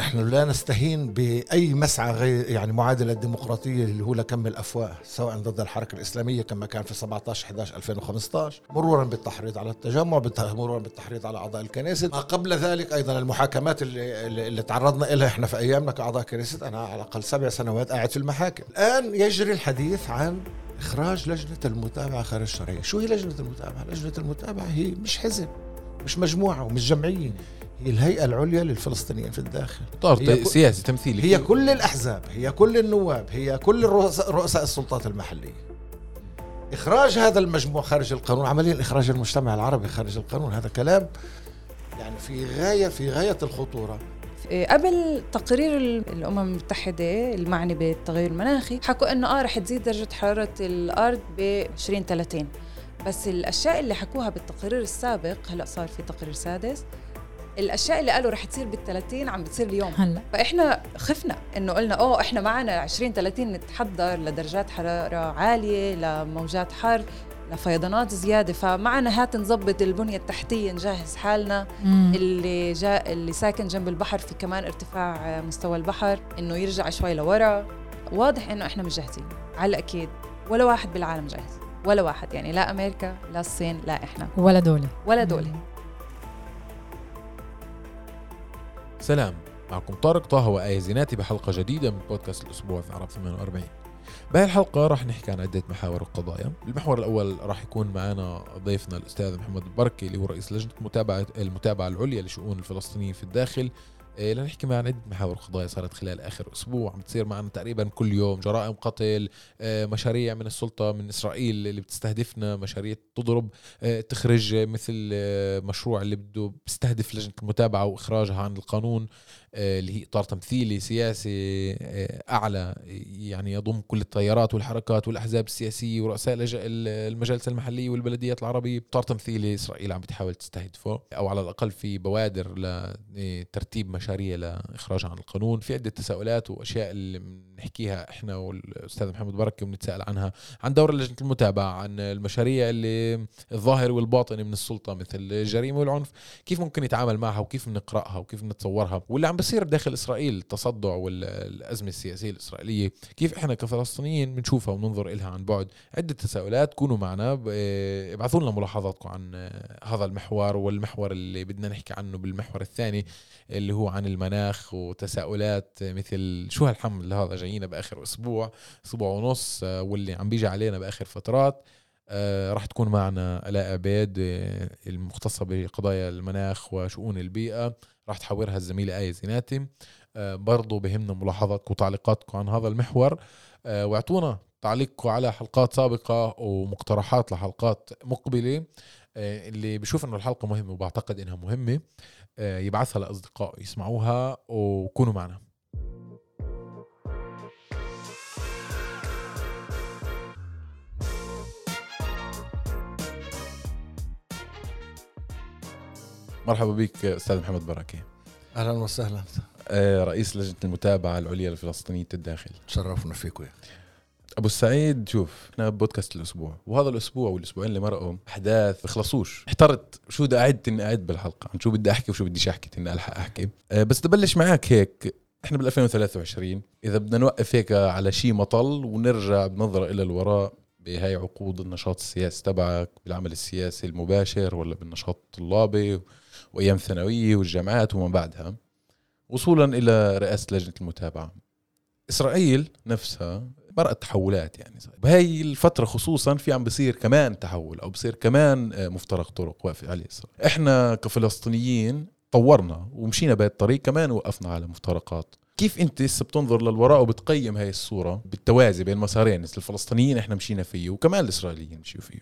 نحن لا نستهين بأي مسعى غير يعني معادلة الديمقراطيه اللي هو لكم الافواه سواء ضد الحركة الإسلامية كما كان في 17 11 2015 مرورا بالتحريض على التجمع مرورا بالتحريض على أعضاء الكنيسة. ما قبل ذلك أيضا المحاكمات اللي, اللي, تعرضنا لها إحنا في أيامنا كأعضاء كنيسه أنا على الأقل سبع سنوات قاعد في المحاكم. الآن يجري الحديث عن إخراج لجنة المتابعة خارج الشرعية. شو هي لجنة المتابعة؟ لجنة المتابعة هي مش حزب. مش مجموعة ومش جمعية. هي الهيئة العليا للفلسطينيين في الداخل. طار سياسي تمثيلي. هي كل الأحزاب هي كل النواب هي كل رؤساء السلطات المحلية. إخراج هذا المجموع خارج القانون عمليا إخراج المجتمع العربي خارج القانون هذا كلام يعني في غاية في غاية الخطورة. قبل تقرير الأمم المتحدة المعني بالتغير المناخي حكوا إنه آه رح تزيد درجة حرارة الأرض ب 2030 بس الأشياء اللي حكوها بالتقرير السابق هلأ صار في تقرير سادس الأشياء اللي قالوا رح تصير بال 30 عم بتصير اليوم. هلأ. فإحنا خفنا إنه قلنا أوه إحنا معنا 20 30 نتحضر لدرجات حرارة عالية لموجات حر لفيضانات زيادة فمعنا هات نظبط البنية التحتية نجهز حالنا. مم. اللي جاء اللي ساكن جنب البحر في كمان ارتفاع مستوى البحر إنه يرجع شوي لورا. واضح إنه إحنا مش جاهزين على الأكيد. ولا واحد بالعالم جاهز. ولا واحد يعني لا أمريكا لا الصين لا إحنا. ولا دولة. ولا دولة. سلام. معكم طارق طه وآية زيناتي بحلقة جديدة من بودكاست الأسبوع في عرب 48 بهي الحلقة راح نحكي عن عدة محاور وقضايا المحور الأول راح يكون معنا ضيفنا الأستاذ محمد البركي اللي هو رئيس لجنة متابعة المتابعة العليا لشؤون الفلسطينيين في الداخل لنحكي معنا عدة محاور قضايا صارت خلال آخر أسبوع. عم تصير معنا تقريبا كل يوم جرائم قتل إيه، مشاريع من السلطة من إسرائيل اللي بتستهدفنا مشاريع تضرب إيه، تخرج مثل مشروع اللي بده بيستهدف لجنة المتابعة وإخراجها عن القانون. اللي هي إطار تمثيلي سياسي أعلى يعني يضم كل التيارات والحركات والأحزاب السياسية ورؤساء المجالس المحلية والبلديات العربية. إطار تمثيلي إسرائيل عم بتحاول تستهدفه أو على الأقل في بوادر لترتيب مشاريع لاخراجها عن القانون. في عدة تساؤلات وأشياء اللي بنحكيها إحنا والأستاذ محمد بركة بنتساءل عنها عن دور لجنة المتابعة عن المشاريع اللي الظاهر والباطن من السلطة مثل الجريمه والعنف كيف ممكن يتعامل معها وكيف نقراها وكيف نتصورها واللي عم بصير داخل إسرائيل التصدع والازمه السياسية الإسرائيلية. كيف إحنا كفلسطينيين بنشوفها وننظر لها عن بعد؟ عدة تساؤلات كونوا معنا. ابعثوا لنا ملاحظاتكم عن هذا المحور والمحور اللي بدنا نحكي عنه بالمحور الثاني اللي هو عن المناخ وتساؤلات مثل شو هالحمل هذا جايينا بآخر أسبوع أسبوع ونص واللي عم بيجي علينا بآخر فترات. آه راح تكون معنا ألاء عبيد آه المختصة بقضايا المناخ وشؤون البيئة. راح تحورها الزميلة آية زيناتي. آه برضو بهمنا ملاحظاتكم وتعليقاتكم عن هذا المحور. آه وأعطونا تعليقكم على حلقات سابقة ومقترحات لحلقات مقبلة. آه اللي بشوف إنه الحلقة مهمة وبعتقد إنها مهمة آه يبعثها لاصدقائه يسمعوها وكونوا معنا. مرحبا بك أستاذ محمد بركة. أهلا وسهلا. آه، رئيس لجنة المتابعة العليا لفلسطينيه الداخل تشرفنا فيكم أبو السعيد شوف إحنا بودكاست الأسبوع وهذا الأسبوع والأسبوعين اللي مرقوا أحداث بخلصوش احترت شو بدي اعد إني أعد بالحلقة عن شو بدي أحكي وشو بديش أحكي إني ألحق أحكي. أه بس ابلش معك هيك. إحنا بال 2023 إذا بدنا نوقف هيك على شيء مطل ونرجع بنظرة إلى الوراء بهاي عقود النشاط السياسي تبعك بالعمل السياسي المباشر ولا بالنشاط الطلابي وأيام الثانوية والجامعات وما بعدها وصولا إلى رئاسة لجنة المتابعة. إسرائيل نفسها مرقت تحولات يعني. بهاي الفترة خصوصا في عم بصير كمان تحول أو بصير كمان آه، مفترق طرق واقف عليه إسرائيل. إحنا كفلسطينيين طورنا ومشينا بهي الطريق كمان وقفنا على مفترقات. كيف أنت هسه بتنظر للوراء وبتقيم هاي الصورة بالتوازي بين مسارين؟ الفلسطينيين إحنا مشينا فيه وكمان الإسرائيليين مشيوا فيه.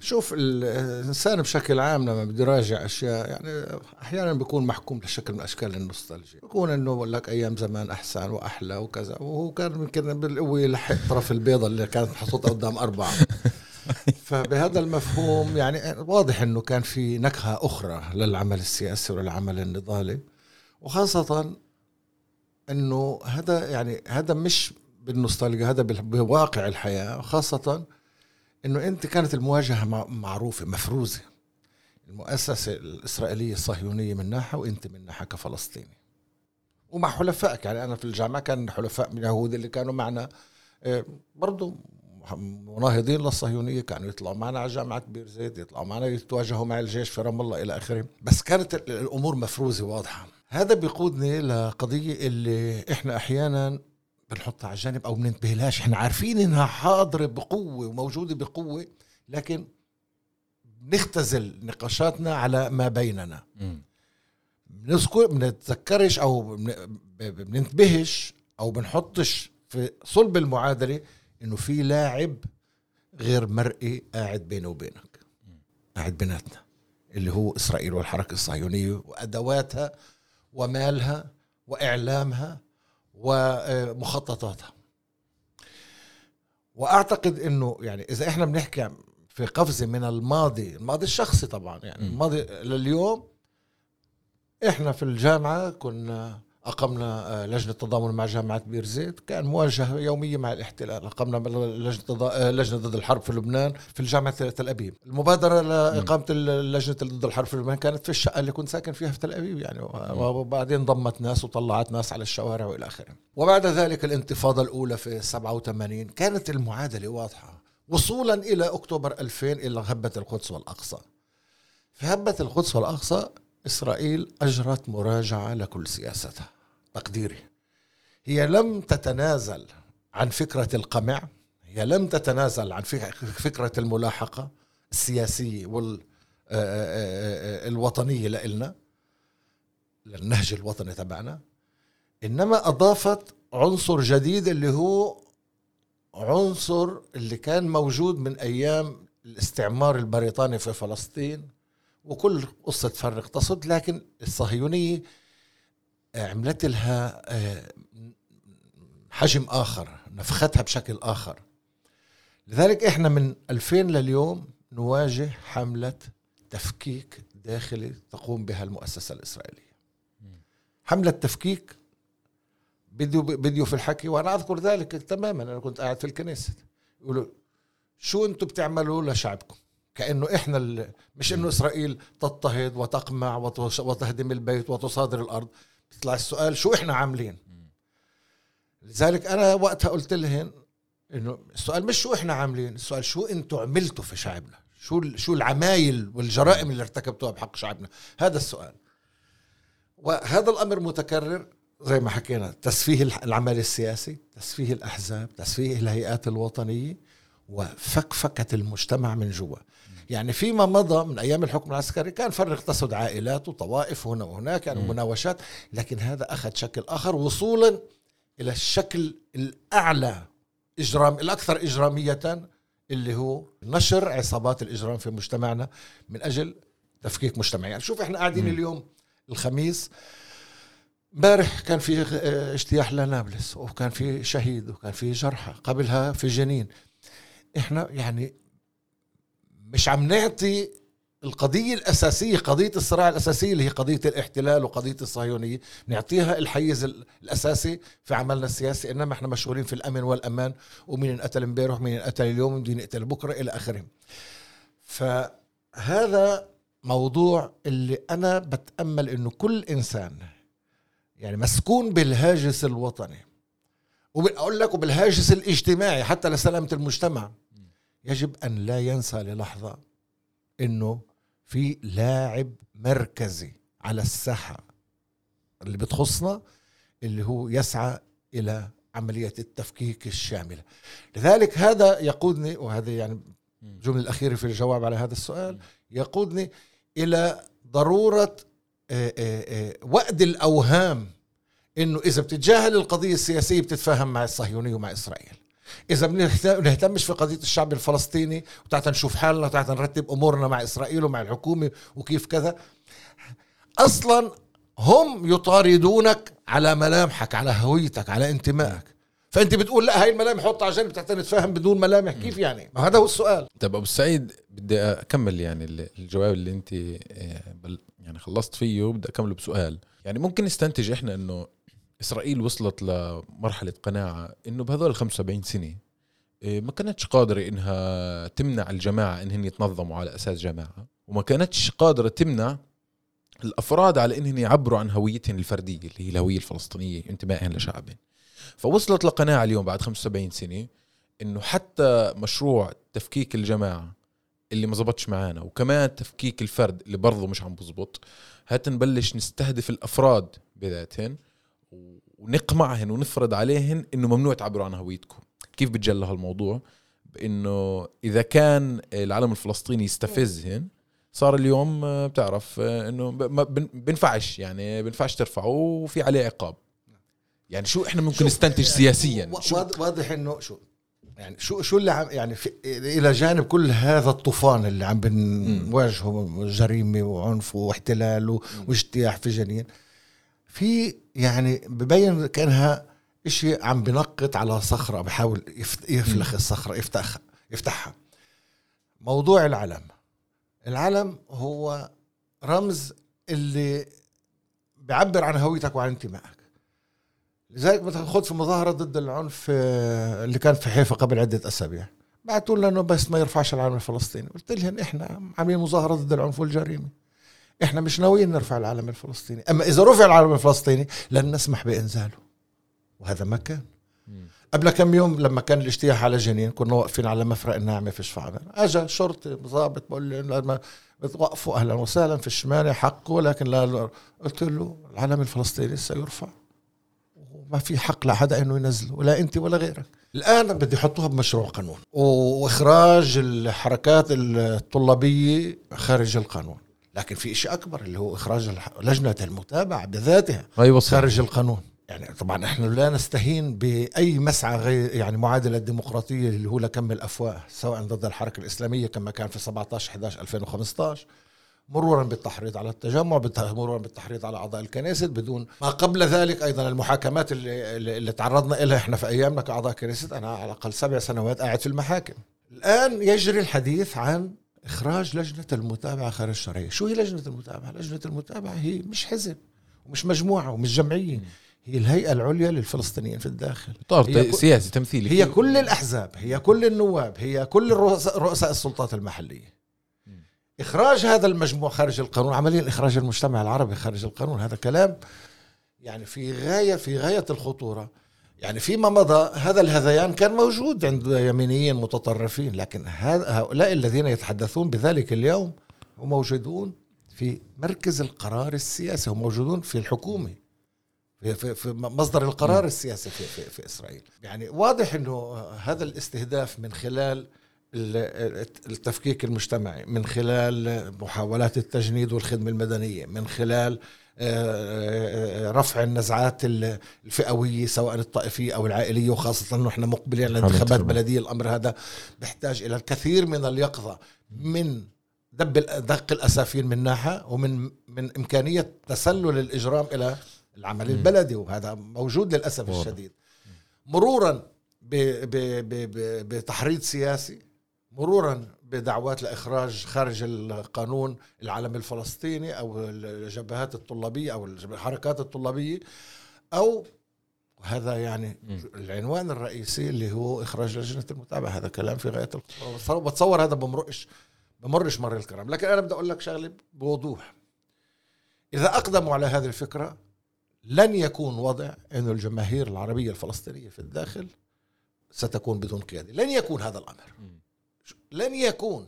شوف الإنسان بشكل عام لما بده يراجع أشياء يعني أحيانا بيكون محكوم لشكل من أشكال النوستالجيا. بيكون إنه بقول لك أيام زمان أحسن وأحلى وكذا وهو كان يمكن بالقوة يلحق طرف البيضة اللي كانت محطوطة قدام أربعة. فبهذا المفهوم يعني واضح إنه كان في نكهة أخرى للعمل السياسي وللعمل النضالي وخاصة إنه هذا يعني هذا مش بالنوستالجيا هذا بواقع الحياة خاصة إنه أنت كانت المواجهة معروفة مفروزة. المؤسسة الإسرائيلية الصهيونية من ناحية وأنت من ناحية كفلسطيني. ومع حلفائك يعني أنا في الجامعة كان حلفاء من اليهود اللي كانوا معنا. آه، برضو مناهضين للصهيونية كانوا يطلعوا معنا على جامعة بير زيت يطلعوا معنا يتواجهوا مع الجيش في رام الله إلى آخره. بس كانت الأمور مفروزة واضحة. هذا بيقودني لقضية اللي إحنا أحيانا بنحطها على جنب أو بننتبه لهاش إحنا عارفين إنها حاضرة بقوة وموجودة بقوة لكن بنختزل نقاشاتنا على ما بيننا. بنذكر بنتذكرش أو بننتبهش أو بنحطش في صلب المعادلة إنه في لاعب غير مرئي قاعد بيني وبينك. قاعد بيناتنا اللي هو إسرائيل والحركة الصهيونية وأدواتها ومالها وإعلامها ومخططاتها. وأعتقد إنه يعني إذا إحنا بنحكي في قفزة من الماضي الماضي الشخصي طبعا يعني الماضي لليوم إحنا في الجامعة كنا أقمنا آه، لجنة تضامن مع جامعة بير زيت. كان مواجهة يومية مع الاحتلال. أقمنا لجنة آه، لجنة ضد الحرب في لبنان في الجامعة تل أبيب. المبادرة لإقامة اللجنة ضد الحرب في لبنان كانت في الشقة اللي كنت ساكن فيها في تل أبيب يعني. وبعدين ضمت ناس وطلعت ناس على الشوارع وإلى آخره. وبعد ذلك الانتفاضة الأولى في 87 كانت المعادلة واضحة. وصولا إلى أكتوبر 2000 إلى هبة القدس والأقصى. في هبة القدس والأقصى إسرائيل أجرت مراجعة لكل سياستها. تقديري. هي لم تتنازل عن فكرة القمع هي لم تتنازل عن فكرة الملاحقة السياسية والوطنية لإلنا للنهج الوطني تبعنا. إنما أضافت عنصر جديد اللي هو عنصر اللي كان موجود من أيام الاستعمار البريطاني في فلسطين وكل قصة فرق تصد لكن الصهيونية عملت لها آه، حجم آخر نفختها بشكل آخر. لذلك إحنا من 2000 لليوم نواجه حملة تفكيك داخلي تقوم بها المؤسسة الإسرائيلية. حملة تفكيك بديو بديو في الحكي وأنا أذكر ذلك تماما أنا كنت قاعد في الكنيسة. يقولوا شو أنتم بتعملوا لشعبكم؟ كأنه إحنا مش إنه إسرائيل تضطهد وتقمع وتهدم البيت وتصادر الأرض. بيطلع السؤال شو إحنا عاملين؟ لذلك أنا وقتها قلت لهم إنه السؤال مش شو إحنا عاملين السؤال شو أنتم عملتوا في شعبنا؟ شو شو العمايل والجرائم اللي ارتكبتوها بحق شعبنا؟ هذا السؤال. وهذا الأمر متكرر زي ما حكينا تسفيه العمل السياسي تسفيه الأحزاب تسفيه الهيئات الوطنية وفكفكة المجتمع من جوا. يعني فيما مضى من أيام الحكم العسكري كان فرق تسد عائلات وطوائف هنا وهناك يعني مناوشات لكن هذا أخذ شكل آخر وصولا إلى الشكل الأعلى إجرام الأكثر إجرامية اللي هو نشر عصابات الإجرام في مجتمعنا من أجل تفكيك مجتمعي. يعني شوف إحنا قاعدين اليوم الخميس امبارح كان في اجتياح لنابلس وكان في شهيد وكان في جرحى قبلها في جنين. إحنا يعني مش عم نعطي القضية الأساسية قضية الصراع الأساسية اللي هي قضية الاحتلال وقضية الصهيونية نعطيها الحيز الأساسي في عملنا السياسي إنما إحنا مشغولين في الأمن والأمان ومين انقتل امبارح ومين انقتل اليوم ومين ينقتل بكرة إلى آخره. فهذا موضوع اللي أنا بتأمل إنه كل إنسان يعني مسكون بالهاجس الوطني وبقول لك وبالهاجس الاجتماعي حتى لسلامة المجتمع يجب أن لا ينسى للحظة أنه في لاعب مركزي على الساحة اللي بتخصنا اللي هو يسعى إلى عملية التفكيك الشاملة. لذلك هذا يقودني وهذا يعني الجملة الأخيرة في الجواب على هذا السؤال يقودني إلى ضرورة آه، آه، آه، وأد الأوهام إنه إذا بتتجاهل القضية السياسية بتتفاهم مع الصهيونية ومع إسرائيل. إذا بنهتمش في قضية الشعب الفلسطيني وتعت نشوف حالنا وتعت نرتب أمورنا مع إسرائيل ومع الحكومة وكيف كذا. أصلا هم يطاردونك على ملامحك على هويتك على انتمائك. فأنت بتقول لا هاي الملامح حطها على جنب تعتني نتفاهم بدون ملامح. كيف يعني؟ هذا هو السؤال. طيب أبو سعيد بدي أكمل يعني الجواب اللي أنت آه، يعني خلصت فيه وبدي أكمله بسؤال. يعني ممكن نستنتج إحنا إنه إسرائيل وصلت لمرحلة قناعة إنه بهذول 75 سنة إيه، ما كانتش قادرة إنها تمنع الجماعة انهم يتنظموا على أساس جماعة وما كانتش قادرة تمنع الأفراد على انهم يعبروا عن هويتهم الفردية اللي هي الهوية الفلسطينية انتمائهم لشعبهم فوصلت لقناعة اليوم بعد 75 سنة إنه حتى مشروع تفكيك الجماعة اللي ما زبطش معانا وكمان تفكيك الفرد اللي برضه مش عم بزبط هات نبلش نستهدف الأفراد بذاتهن ونقمعهن ونفرض عليهن إنه ممنوع تعبروا عن هويتكم كيف بتجلى هالموضوع؟ بإنه إذا كان العالم الفلسطيني يستفزهن صار اليوم آه، بتعرف آه، إنه بنفعش يعني بنفعش ترفعه وفي عليه عقاب. يعني شو إحنا ممكن نستنتج يعني سياسيا؟ وا- شو؟ واضح- إنه شو؟ يعني شو شو اللي عم يعني في إلى جانب كل هذا الطوفان اللي عم بنواجهه جريمة وعنف واحتلال واجتياح في جنين. في يعني ببين كأنها إشي عم بنقط على صخرة بحاول يفلخ الصخرة يفتحها يفتحها. موضوع العلم. العلم هو رمز اللي بيعبر عن هويتك وعن انتمائك. لذلك مثلا خذ في مظاهرة ضد العنف آه، اللي كان في حيفا قبل عدة أسابيع. بعثوا لنا إنه بس ما يرفعش العلم الفلسطيني. قلت لهم إحنا عاملين مظاهرة ضد العنف والجريمة. إحنا مش ناويين نرفع العلم الفلسطيني. أما إذا رفع العلم الفلسطيني لن نسمح بإنزاله. وهذا ما كان. قبل كم يوم لما كان الاجتياح على جنين كنا واقفين على مفرق الناعمه في شفعنا اجى شرطي ضابط بقول لي لما بتوقفوا أهلا وسهلا في الشمال حقه ولكن لا قلت له العلم الفلسطيني سيرفع. وما في حق لحدا إنه ينزله ولا أنت ولا غيرك. الآن بدي يحطوها بمشروع قانون. وإخراج الحركات الطلابية خارج القانون. لكن في شيء أكبر اللي هو إخراج لجنة المتابعة بذاتها هاي وصل خارج القانون. يعني طبعا إحنا لا نستهين بأي مسعى غير يعني معادلة الديمقراطية اللي هو لكم الأفواه سواء ضد الحركة الإسلامية كما كان في 17 11 2015 مرورا بالتحريض على التجمع مرورا بالتحريض على أعضاء الكنيسة بدون ما قبل ذلك أيضا المحاكمات اللي, اللي اللي تعرضنا لها إحنا في أيامنا كأعضاء كنيسة أنا على الأقل سبع سنوات قاعد في المحاكم. الآن يجري الحديث عن إخراج لجنة المتابعة خارج الشرعية. شو هي لجنة المتابعة؟ لجنة المتابعة هي مش حزب ومش مجموعة ومش جمعية. هي الهيئة العليا للفلسطينيين في الداخل. طار سياسي تمثيلي. هي كل الأحزاب هي كل النواب هي كل رؤساء السلطات المحلية. إخراج هذا المجموع خارج القانون عمليا إخراج المجتمع العربي خارج القانون. هذا كلام يعني في غايه في غاية الخطورة. يعني فيما مضى هذا الهذيان كان موجود عند يمينيين متطرفين لكن هؤلاء الذين يتحدثون بذلك اليوم هم موجودون في مركز القرار السياسي هم موجودون في الحكومة في, في, في مصدر القرار السياسي في, في, في إسرائيل. يعني واضح إنه هذا الاستهداف من خلال ال- التفكيك المجتمعي من خلال محاولات التجنيد والخدمة المدنية من خلال رفع النزعات ال- الفئوية سواء الطائفية أو العائلية وخاصة أنه إحنا مقبلين على انتخابات طبعا. بلدية الأمر هذا بيحتاج إلى الكثير من اليقظة من دب دق الأسافين من ناحية ومن من إمكانية تسلل الإجرام إلى العمل البلدي وهذا موجود للأسف واضح. الشديد مرورا بتحريض سياسي مرورا بدعوات لإخراج خارج القانون العلم الفلسطيني أو الجبهات الطلابية أو الحركات الطلابية أو هذا يعني. العنوان الرئيسي اللي هو إخراج لجنة المتابعة. هذا كلام في غاية الخطوره بتصور هذا بمرقش بمرش مر الكرام. لكن أنا بدي أقول لك شغلة بوضوح. إذا أقدموا على هذه الفكرة لن يكون وضع إنه الجماهير العربية الفلسطينية في الداخل ستكون بدون قيادة. لن يكون هذا الأمر. لن يكون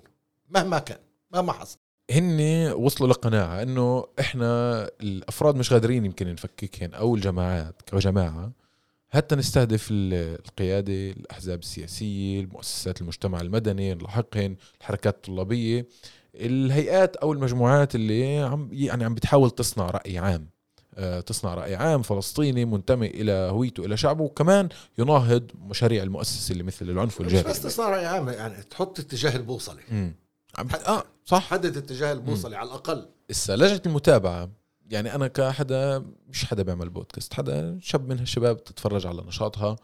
مهما كان مهما حصل. هن وصلوا لقناعة إنه إحنا الأفراد مش قادرين يمكن نفككهن أو الجماعات كجماعة حتى نستهدف ال- القيادة الأحزاب السياسية المؤسسات المجتمع المدني نلاحقهن الحركات الطلابية الهيئات أو المجموعات اللي عم يعني عم بتحاول تصنع رأي عام. تصنع رأي عام فلسطيني منتمي إلى هويته إلى شعبه. وكمان يناهض مشاريع المؤسسة اللي مثل العنف والجهل. بس تصنع رأي عام يعني تحط اتجاه البوصلة. مم. عم آه صح. حدد اتجاه البوصلة على الأقل. هسه لجنة المتابعة يعني أنا كحدا مش حدا بيعمل بودكاست حدا شاب من هالشباب تتفرج على نشاطها.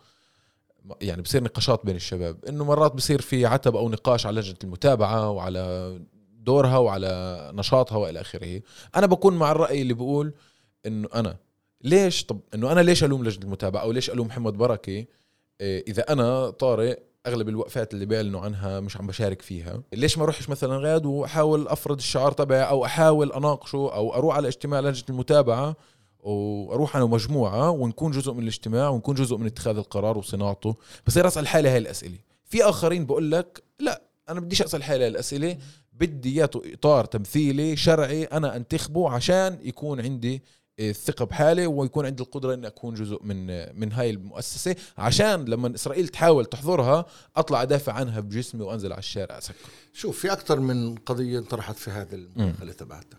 يعني بصير نقاشات بين الشباب إنه مرات بصير في عتب أو نقاش على لجنة المتابعة وعلى دورها وعلى نشاطها وإلى آخره. أنا بكون مع الرأي اللي بقول إنه أنا. ليش؟ طب إنه أنا ليش ألوم لجنة المتابعة؟ أو ليش ألوم محمد بركه إيه، إذا أنا طارق أغلب الوقفات اللي بيعلنوا عنها مش عم بشارك فيها. ليش ما اروحش مثلا غاد وأحاول أفرض الشعار تبعي أو أحاول أناقشه أو أروح على اجتماع لجنة المتابعة وأروح أنا ومجموعة ونكون جزء من الاجتماع ونكون جزء من اتخاذ القرار وصناعته؟ بصير أسأل حالي هاي الأسئلة. في آخرين بقول لك لا أنا بديش أسأل حالي هاي الأسئلة. بدي اياته إطار تمثيلي شرعي أنا أنتخبه عشان يكون عندي الثقة بحالي ويكون عندي القدرة إني أكون جزء من من هاي المؤسسة عشان لما إسرائيل تحاول تحضرها أطلع أدافع عنها بجسمي وأنزل على الشارع أسكر. شوف في أكثر من قضية انطرحت في هذه المداخله تبعتك.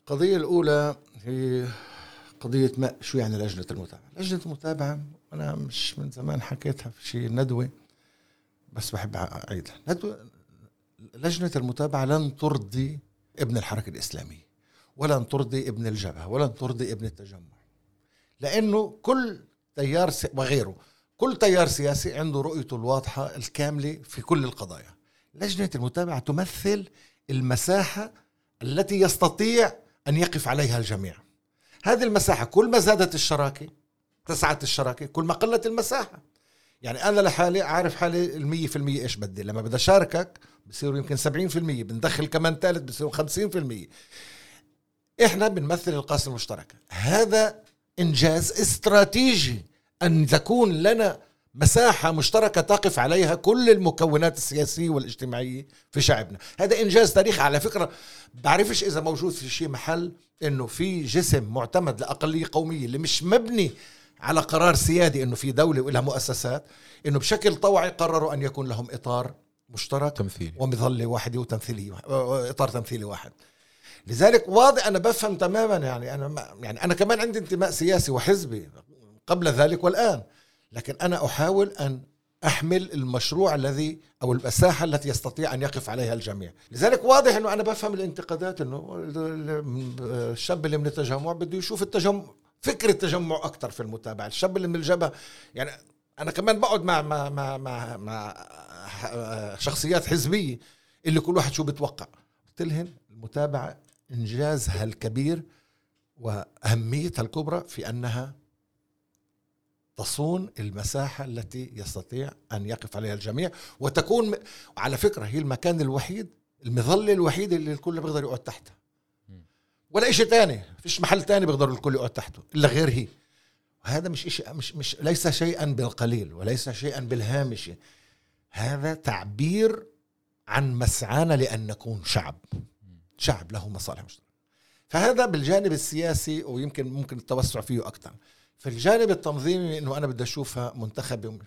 القضية الأولى هي قضية ما شو يعني لجنة المتابعة؟ لجنة المتابعة أنا مش من زمان حكيتها في شيء ندوة بس بحب أعيدها. ندوة لجنة المتابعة لن ترضي ابن الحركة الإسلامية. ولن ترضي ابن الجبهة ولن ترضي ابن التجمع. لأنه كل تيار وغيره كل تيار سياسي عنده رؤيته الواضحة الكاملة في كل القضايا. لجنة المتابعة تمثل المساحة التي يستطيع أن يقف عليها الجميع. هذه المساحة كل ما زادت الشراكة تسعت الشراكة كل ما قلت المساحة. يعني أنا لحالي عارف حالي المية في المية إيش بدي. لما بدي أشاركك بصيروا يمكن سبعين في المية بندخل كمان ثالث بصيروا خمسين في المية. إحنا بنمثل القاسم المشترك. هذا إنجاز استراتيجي أن تكون لنا مساحة مشتركة تقف عليها كل المكونات السياسية والاجتماعية في شعبنا. هذا إنجاز تاريخي. على فكرة بعرفش إذا موجود في شيء محل إنه في جسم معتمد لأقلية قومية اللي مش مبني على قرار سيادي إنه في دولة ولها مؤسسات إنه بشكل طوعي قرروا أن يكون لهم إطار مشترك تمثيلي. ومظلة واحدة وتمثيلية إطار تمثيلي واحد. لذلك واضح أنا بفهم تماما يعني أنا يعني أنا كمان عندي انتماء سياسي وحزبي قبل ذلك والآن لكن أنا أحاول أن أحمل المشروع الذي أو المساحة التي يستطيع أن يقف عليها الجميع. لذلك واضح إنه أنا بفهم الانتقادات إنه الشاب اللي من التجمع بده يشوف التجمع فكر التجمع أكثر في المتابعة. الشاب اللي من الجبهة يعني أنا كمان بقعد مع مع مع مع, مع شخصيات حزبية اللي كل واحد شو بتوقع. قلت لهم المتابعة انجازها الكبير واهميتها الكبرى في أنها تصون المساحة التي يستطيع أن يقف عليها الجميع وتكون على فكرة هي المكان الوحيد المظلة الوحيدة اللي الكل بيقدر يقعد تحتها. ولا شيء تاني فيش محل تاني بيقدر الكل يقعد تحته إلا غير هي. وهذا مش إشي مش مش ليس شيئا بالقليل وليس شيئا بالهامش. هذا تعبير عن مسعانا لأن نكون شعب. شعب له مصالح مشتركه فهذا بالجانب السياسي ويمكن ممكن التوسع فيه أكثر في الجانب التنظيمي إنه أنا بدي أشوفها منتخبه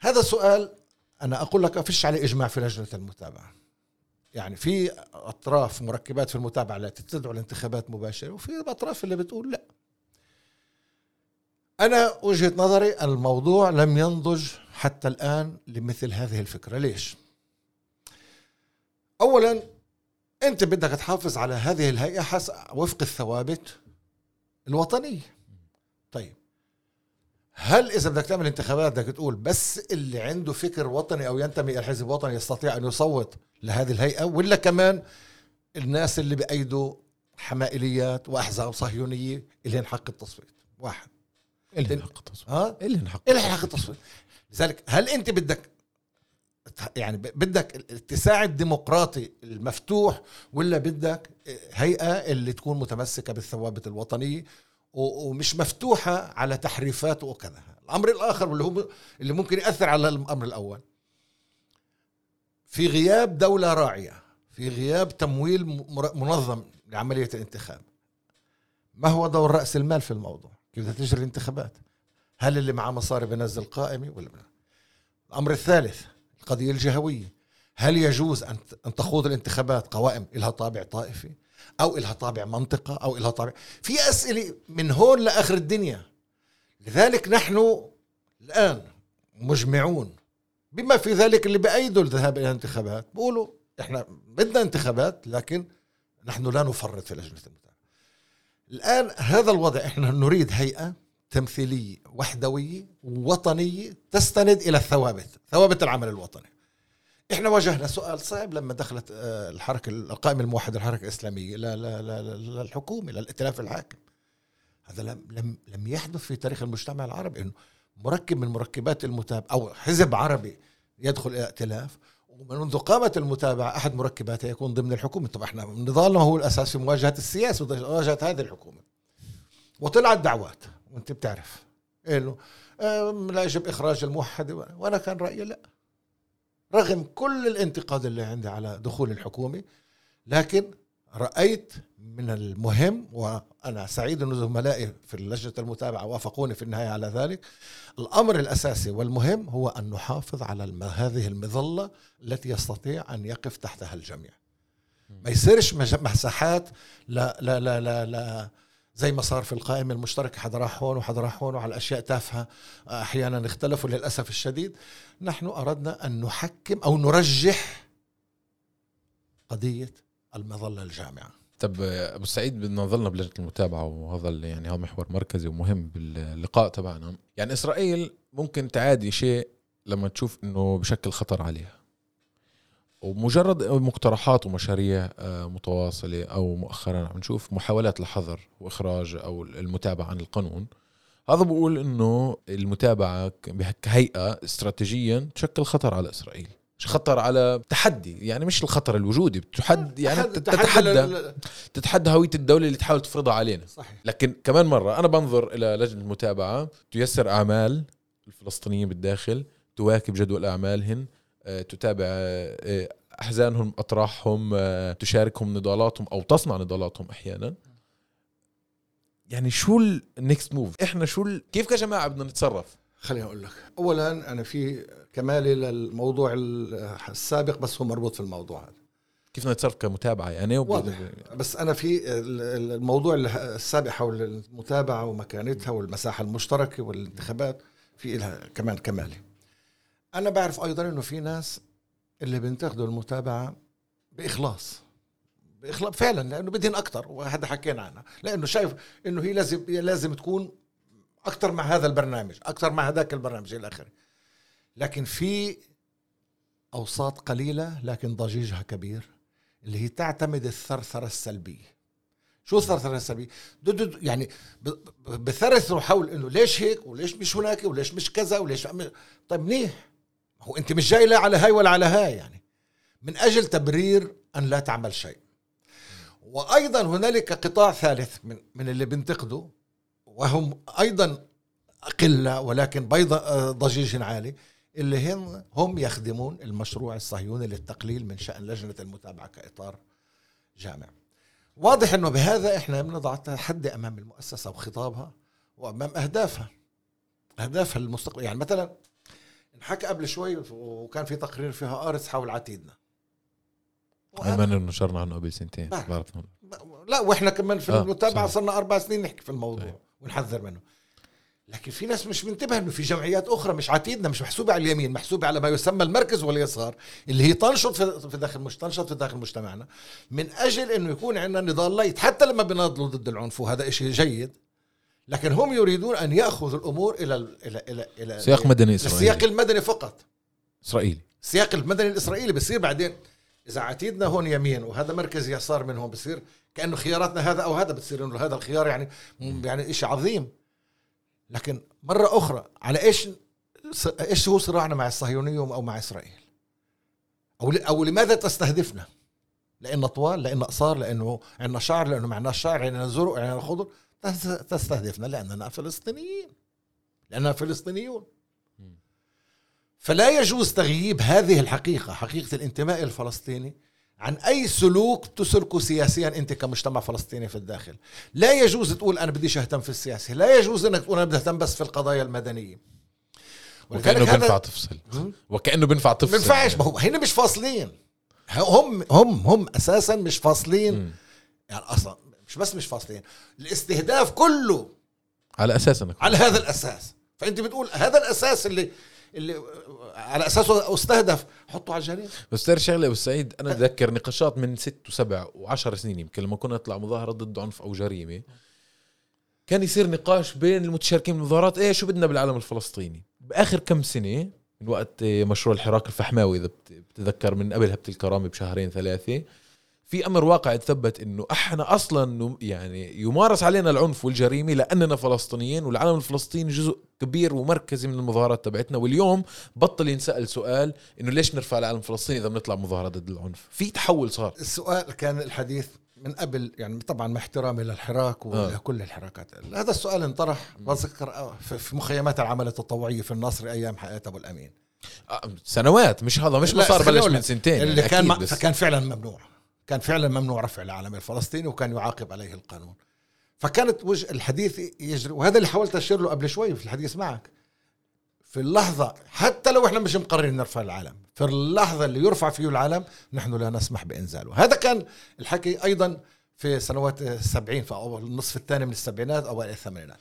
هذا سؤال أنا أقول لك فيش عليه إجماع في لجنة المتابعة. يعني في أطراف مركبات في المتابعة التي تدعو لانتخابات مباشرة وفي اطراف اللي بتقول لا. أنا وجهة نظري الموضوع لم ينضج حتى الآن لمثل هذه الفكرة. ليش؟ اولا انت بدك تحافظ على هذه الهيئة حسب وفق الثوابت الوطنية. طيب. هل إذا بدك تعمل انتخابات بدك تقول بس اللي عنده فكر وطني أو ينتمي إلى حزب وطني يستطيع أن يصوت لهذه الهيئة ولا كمان الناس اللي بايدوا حمائليات وأحزاب صهيونية اللي حق التصويت؟ واحد. اللي حق التصويت. ها؟ اللي حق التصويت. لذلك هل أنت بدك يعني بدك الاتساع الديمقراطي المفتوح ولا بدك هيئة اللي تكون متمسكة بالثوابت الوطنية ومش مفتوحة على تحريفات وكذا. الأمر الآخر واللي هو اللي ممكن يأثر على الأمر الأول. في غياب دولة راعية في غياب تمويل منظم لعملية الانتخاب. ما هو دور رأس المال في الموضوع؟ كيف تجري الانتخابات؟ هل اللي معاه مصاري بينزل قائمة ولا الأمر الثالث القضية الجهوية. هل يجوز أن تخوض الانتخابات قوائم لها طابع طائفي أو لها طابع منطقة أو لها طابع؟ في أسئلة من هون لآخر الدنيا. لذلك نحن الآن مجمعون بما في ذلك اللي بأيدوا الذهاب إلى الانتخابات. بقولوا إحنا بدنا انتخابات لكن نحن لا نفرط في لجنة المتابعة. الآن هذا الوضع إحنا نريد هيئة تمثيلية وحدوية وطنية تستند إلى الثوابت ثوابت العمل الوطني. إحنا واجهنا سؤال صعب لما دخلت آه، الحركة القائمة الموحدة الحركة الإسلامية للحكومة للائتلاف الحاكم. هذا لم لم لم يحدث في تاريخ المجتمع العربي إنه مركب من مركبات المتابعة أو حزب عربي يدخل إلى ائتلاف ومنذ قامت المتابعة أحد مركباتها يكون ضمن الحكومة. طبعا إحنا نضالنا هو الأساس في مواجهة السياسة ومواجهة هذه الحكومة. وطلعت دعوات. وانت بتعرف. انه لا يجب إخراج الموحد. وأنا كان رأيي لا. رغم كل الانتقاد اللي عندي على دخول الحكومة لكن رأيت من المهم وأنا سعيد ان زملائي في لجنة المتابعة وافقوني في النهاية على ذلك الأمر الأساسي والمهم هو أن نحافظ على. هذه المظلة التي يستطيع أن يقف تحتها الجميع. ما يصيرش مساحات لا لا لا لا, لا زي ما صار في القائمة المشتركة حدا راح هون وحدا راح هون وعلى أشياء تافهة أحيانا اختلفوا للأسف الشديد. نحن أردنا أن نحكم أو نرجح قضية المظلة الجامعة. طب أبو سعيد بدنا نظلنا بلجنة المتابعة وهذا يعني هو محور مركزي ومهم باللقاء تبعنا. يعني إسرائيل ممكن تعادي شيء لما تشوف إنه بشكل خطر عليها. ومجرد مقترحات ومشاريع آه، متواصلة أو مؤخرا عم نشوف محاولات لحظر وإخراج أو المتابعة عن القانون. هذا بقول إنه المتابعة كهيئه استراتيجيا تشكل خطر على إسرائيل. خطر على تحدي يعني مش الخطر الوجودي بتحدي يعني تتحدى تتحدى هوية الدولة اللي تحاول تفرضها علينا. صحيح. لكن كمان مرة أنا بنظر إلى لجنة المتابعة تيسر أعمال الفلسطينيين بالداخل تواكب جدول أعمالهن تتابع آه، أحزانهم اطراحهم آه، تشاركهم نضالاتهم أو تصنع نضالاتهم أحيانا. يعني شو النكست موف إحنا شو كيف كجماعة بدنا نتصرف؟ خليني أقول لك. اولا أنا في كمالي للموضوع السابق بس هو مربوط في الموضوع هذا. كيف نتصرف كمتابعة يعني؟ واضح. بس أنا في الموضوع السابق حول المتابعة ومكانتها والمساحة المشتركة والانتخابات في لها كمان كمالي. أنا بعرف أيضا إنه في ناس اللي بينتقدوا المتابعة بإخلاص بإخلاص فعلا لأنه بدهن أكثر وهذا حكينا عنها لأنه شايف إنه هي لازم لازم تكون أكثر مع هذا البرنامج أكثر مع هذاك البرنامج إلى آخره. لكن في أوساط قليلة لكن ضجيجها كبير اللي هي تعتمد الثرثرة السلبية. شو الثرثرة السلبية؟ يعني بثرثوا حول إنه ليش هيك وليش مش هناك وليش مش كذا وليش طيب منيح. هو انت مش جاي لا على هاي ولا على هاي يعني من أجل تبرير أن لا تعمل شيء وأيضا هنالك قطاع ثالث من من اللي بينتقدوا وهم أيضا قلة ولكن بيض ضجيج عالي اللي هم هم يخدمون المشروع الصهيوني للتقليل من شأن لجنة المتابعة كإطار جامع. واضح إنه بهذا إحنا بنضع تحدي أمام المؤسسة وخطابها وأمام أهدافها. أهدافها المستقبل يعني مثلا انحكى قبل شوي وكان في تقرير فيها ارس حول عتيدنا. أيمن نشرنا عنه قبل سنتين لا وإحنا كمان في آه المتابعة صرنا أربع سنين نحكي في الموضوع طيب. ونحذر منه. لكن في ناس مش منتبه إنه في جمعيات أخرى مش عتيدنا مش محسوبة على اليمين محسوبة على ما يسمى المركز واليسار اللي هي تنشط في داخل مش تنشط في داخل مجتمعنا من أجل إنه يكون عندنا نضال ليت. حتى لما بناضلوا ضد العنف وهذا شيء جيد لكن هم يريدون أن يأخذوا الأمور إلى إلى إلى إلى سياق مدني إسرائيلي. السياق المدني فقط. إسرائيلي. السياق المدني الإسرائيلي بصير بعدين. إذا عتيدنا هون يمين وهذا مركز يسار من هون بصير كأنه خياراتنا هذا أو هذا بتصير إنه هذا الخيار يعني يعني شيء عظيم. لكن مرة أخرى على إيش إيش هو صراعنا مع الصهيونيه أو مع إسرائيل؟ أو أو لماذا تستهدفنا؟ لأنه طوال لأنه قصار لأنه عندنا شعر لأنه معناه شعر عندنا زرق عندنا خضر. تستهدفنا لأننا فلسطينيين. لأننا فلسطينيون. فلا يجوز تغييب هذه الحقيقة حقيقة الانتماء الفلسطيني عن أي سلوك تسلكه سياسيا أنت كمجتمع فلسطيني في الداخل. لا يجوز تقول أنا بديش أهتم في السياسة. لا يجوز أنك تقول أنا بدي أهتم بس في القضايا المدنية. وكأنه بينفع تفصل. وكأنه بينفع تفصل. بينفعش. ما هو هنا مش فاصلين. هم هم هم أساسا مش فاصلين. يعني أصلا مش بس مش فاصلين الاستهداف كله على أساس إنك على هذا الأساس. فأنت بتقول هذا الأساس اللي اللي على اساسه أستهدف حطه على الجريمة. بس تعرف شغلة ابو سعيد أنا أتذكر نقاشات من ست وسبع وعشر سنين يمكن لما كنا نطلع مظاهرة ضد عنف أو جريمة كان يصير نقاش بين المتشاركين بالمظاهرات إيه شو بدنا بالعالم الفلسطيني؟ بآخر كم سنة من وقت مشروع الحراك الفحماوي إذا بتتذكر من قبل هبه الكرامه بشهرين ثلاثة في أمر واقع تثبت إنه إحنا أصلا يعني يمارس علينا العنف والجريمة لأننا فلسطينيين والعالم الفلسطيني جزء كبير ومركزي من المظاهرات تبعتنا. واليوم بطل ينسأل سؤال إنه ليش نرفع العالم الفلسطيني إذا بنطلع مظاهرة ضد العنف؟ في تحول صار. السؤال كان الحديث من قبل يعني طبعا مع احترامي للحراك وكل الحراكات. هذا السؤال انطرح بذكر في- مخيمات العمل التطوعية في النصر أيام حياة أبو الأمين. آه، سنوات. مش هذا مش ما لا، صار خليني بلش من سنتين اللي يعني كان م... بس. فكان فعلا ممنوع. كان فعلا ممنوع رفع العلم الفلسطيني وكان يعاقب عليه القانون. فكانت وجه الحديث يجري وهذا اللي حاولت أشير له قبل شوي في الحديث معك. في اللحظة حتى لو إحنا مش مقررين نرفع العلم في اللحظة اللي يرفع فيه العلم نحن لا نسمح بإنزاله. هذا كان الحكي أيضا في سنوات السبعين في أول النصف الثاني من السبعينات أو الثمانينات.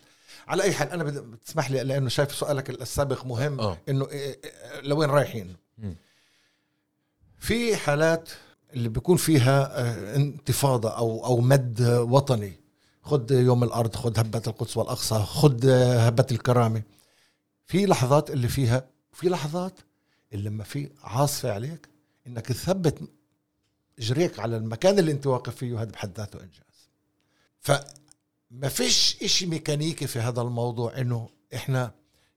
على أي حال أنا بتسمح لي لأنه شايف سؤالك السابق مهم آه. إنه إيه- إيه- لوين رايحين؟ مم. في حالات اللي بيكون فيها آه، انتفاضة أو أو مد وطني. خد يوم الأرض خد هبة القدس والأقصى خد آه، هبة الكرامة. في لحظات اللي فيها في لحظات اللي لما في عاصفة عليك إنك تثبت جريك على المكان اللي أنت واقف فيه هذا بحد ذاته إنجاز. فما فيش إشي ميكانيكي في هذا الموضوع إنه إحنا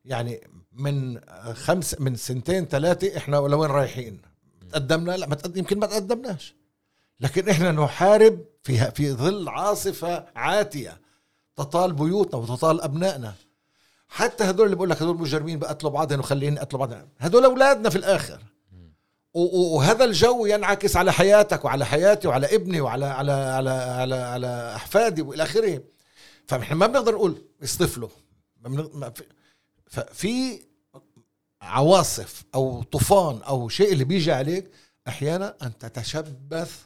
يعني من خمس من سنتين ثلاثة إحنا لوين رايحين؟ تقدمنا؟ لا ما تقدم يمكن ما تقدمناش. لكن إحنا نحارب في في ظل عاصفة عاتية تطال بيوتنا وتطال أبنائنا. حتى هدول اللي بقول لك هدول مجرمين بقتلوا بعضهم وخليني اقتلوا بعضهم هدول أولادنا في الآخر. وهذا الجو ينعكس على حياتك وعلى حياتي وعلى ابني وعلى على على على, على أحفادي وإلى آخره. فاحنا ما بنقدر نقول في- ففي عواصف أو طوفان أو شيء اللي بيجي عليك أحيانا أن تتشبث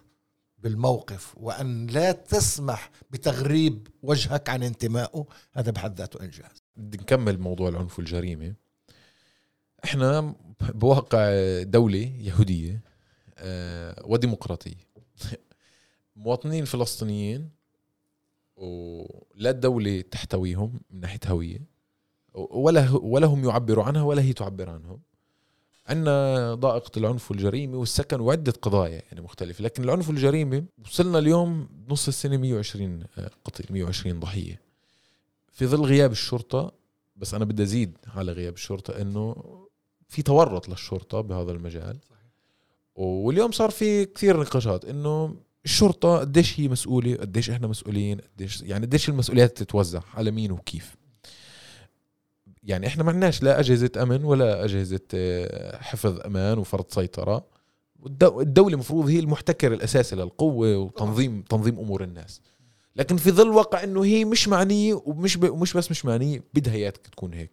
بالموقف وأن لا تسمح بتغريب وجهك عن انتمائه. هذا بحد ذاته إنجاز. بدي نكمل موضوع العنف والجريمة. إحنا بواقع دولة يهودية آه، وديمقراطية. مواطنين فلسطينيين ولا الدولة تحتويهم من ناحية هوية. ولا ولا هم يعبروا عنها ولا هي تعبر عنهم. عندنا ضائقة العنف والجريمة والسكن وعدة قضايا يعني مختلفة لكن العنف والجريمة وصلنا اليوم بنص السنة 120 قتيل 120 ضحية. في ظل غياب الشرطة بس أنا بدي أزيد على غياب الشرطة إنه في تورط للشرطة بهذا المجال. واليوم صار في كثير نقاشات إنه الشرطة قديش هي مسؤولة قديش إحنا مسؤولين قديش يعني قديش المسؤوليات تتوزع على مين وكيف. يعني إحنا ما عندناش لا أجهزة أمن ولا أجهزة آه، حفظ أمان وفرض سيطرة. الدولة المفروض هي المحتكر الأساسي للقوة وتنظيم تنظيم أمور الناس. لكن في ظل واقع إنه هي مش معنية ومش ب... ومش بس مش معنية بدها إياك تكون هيك.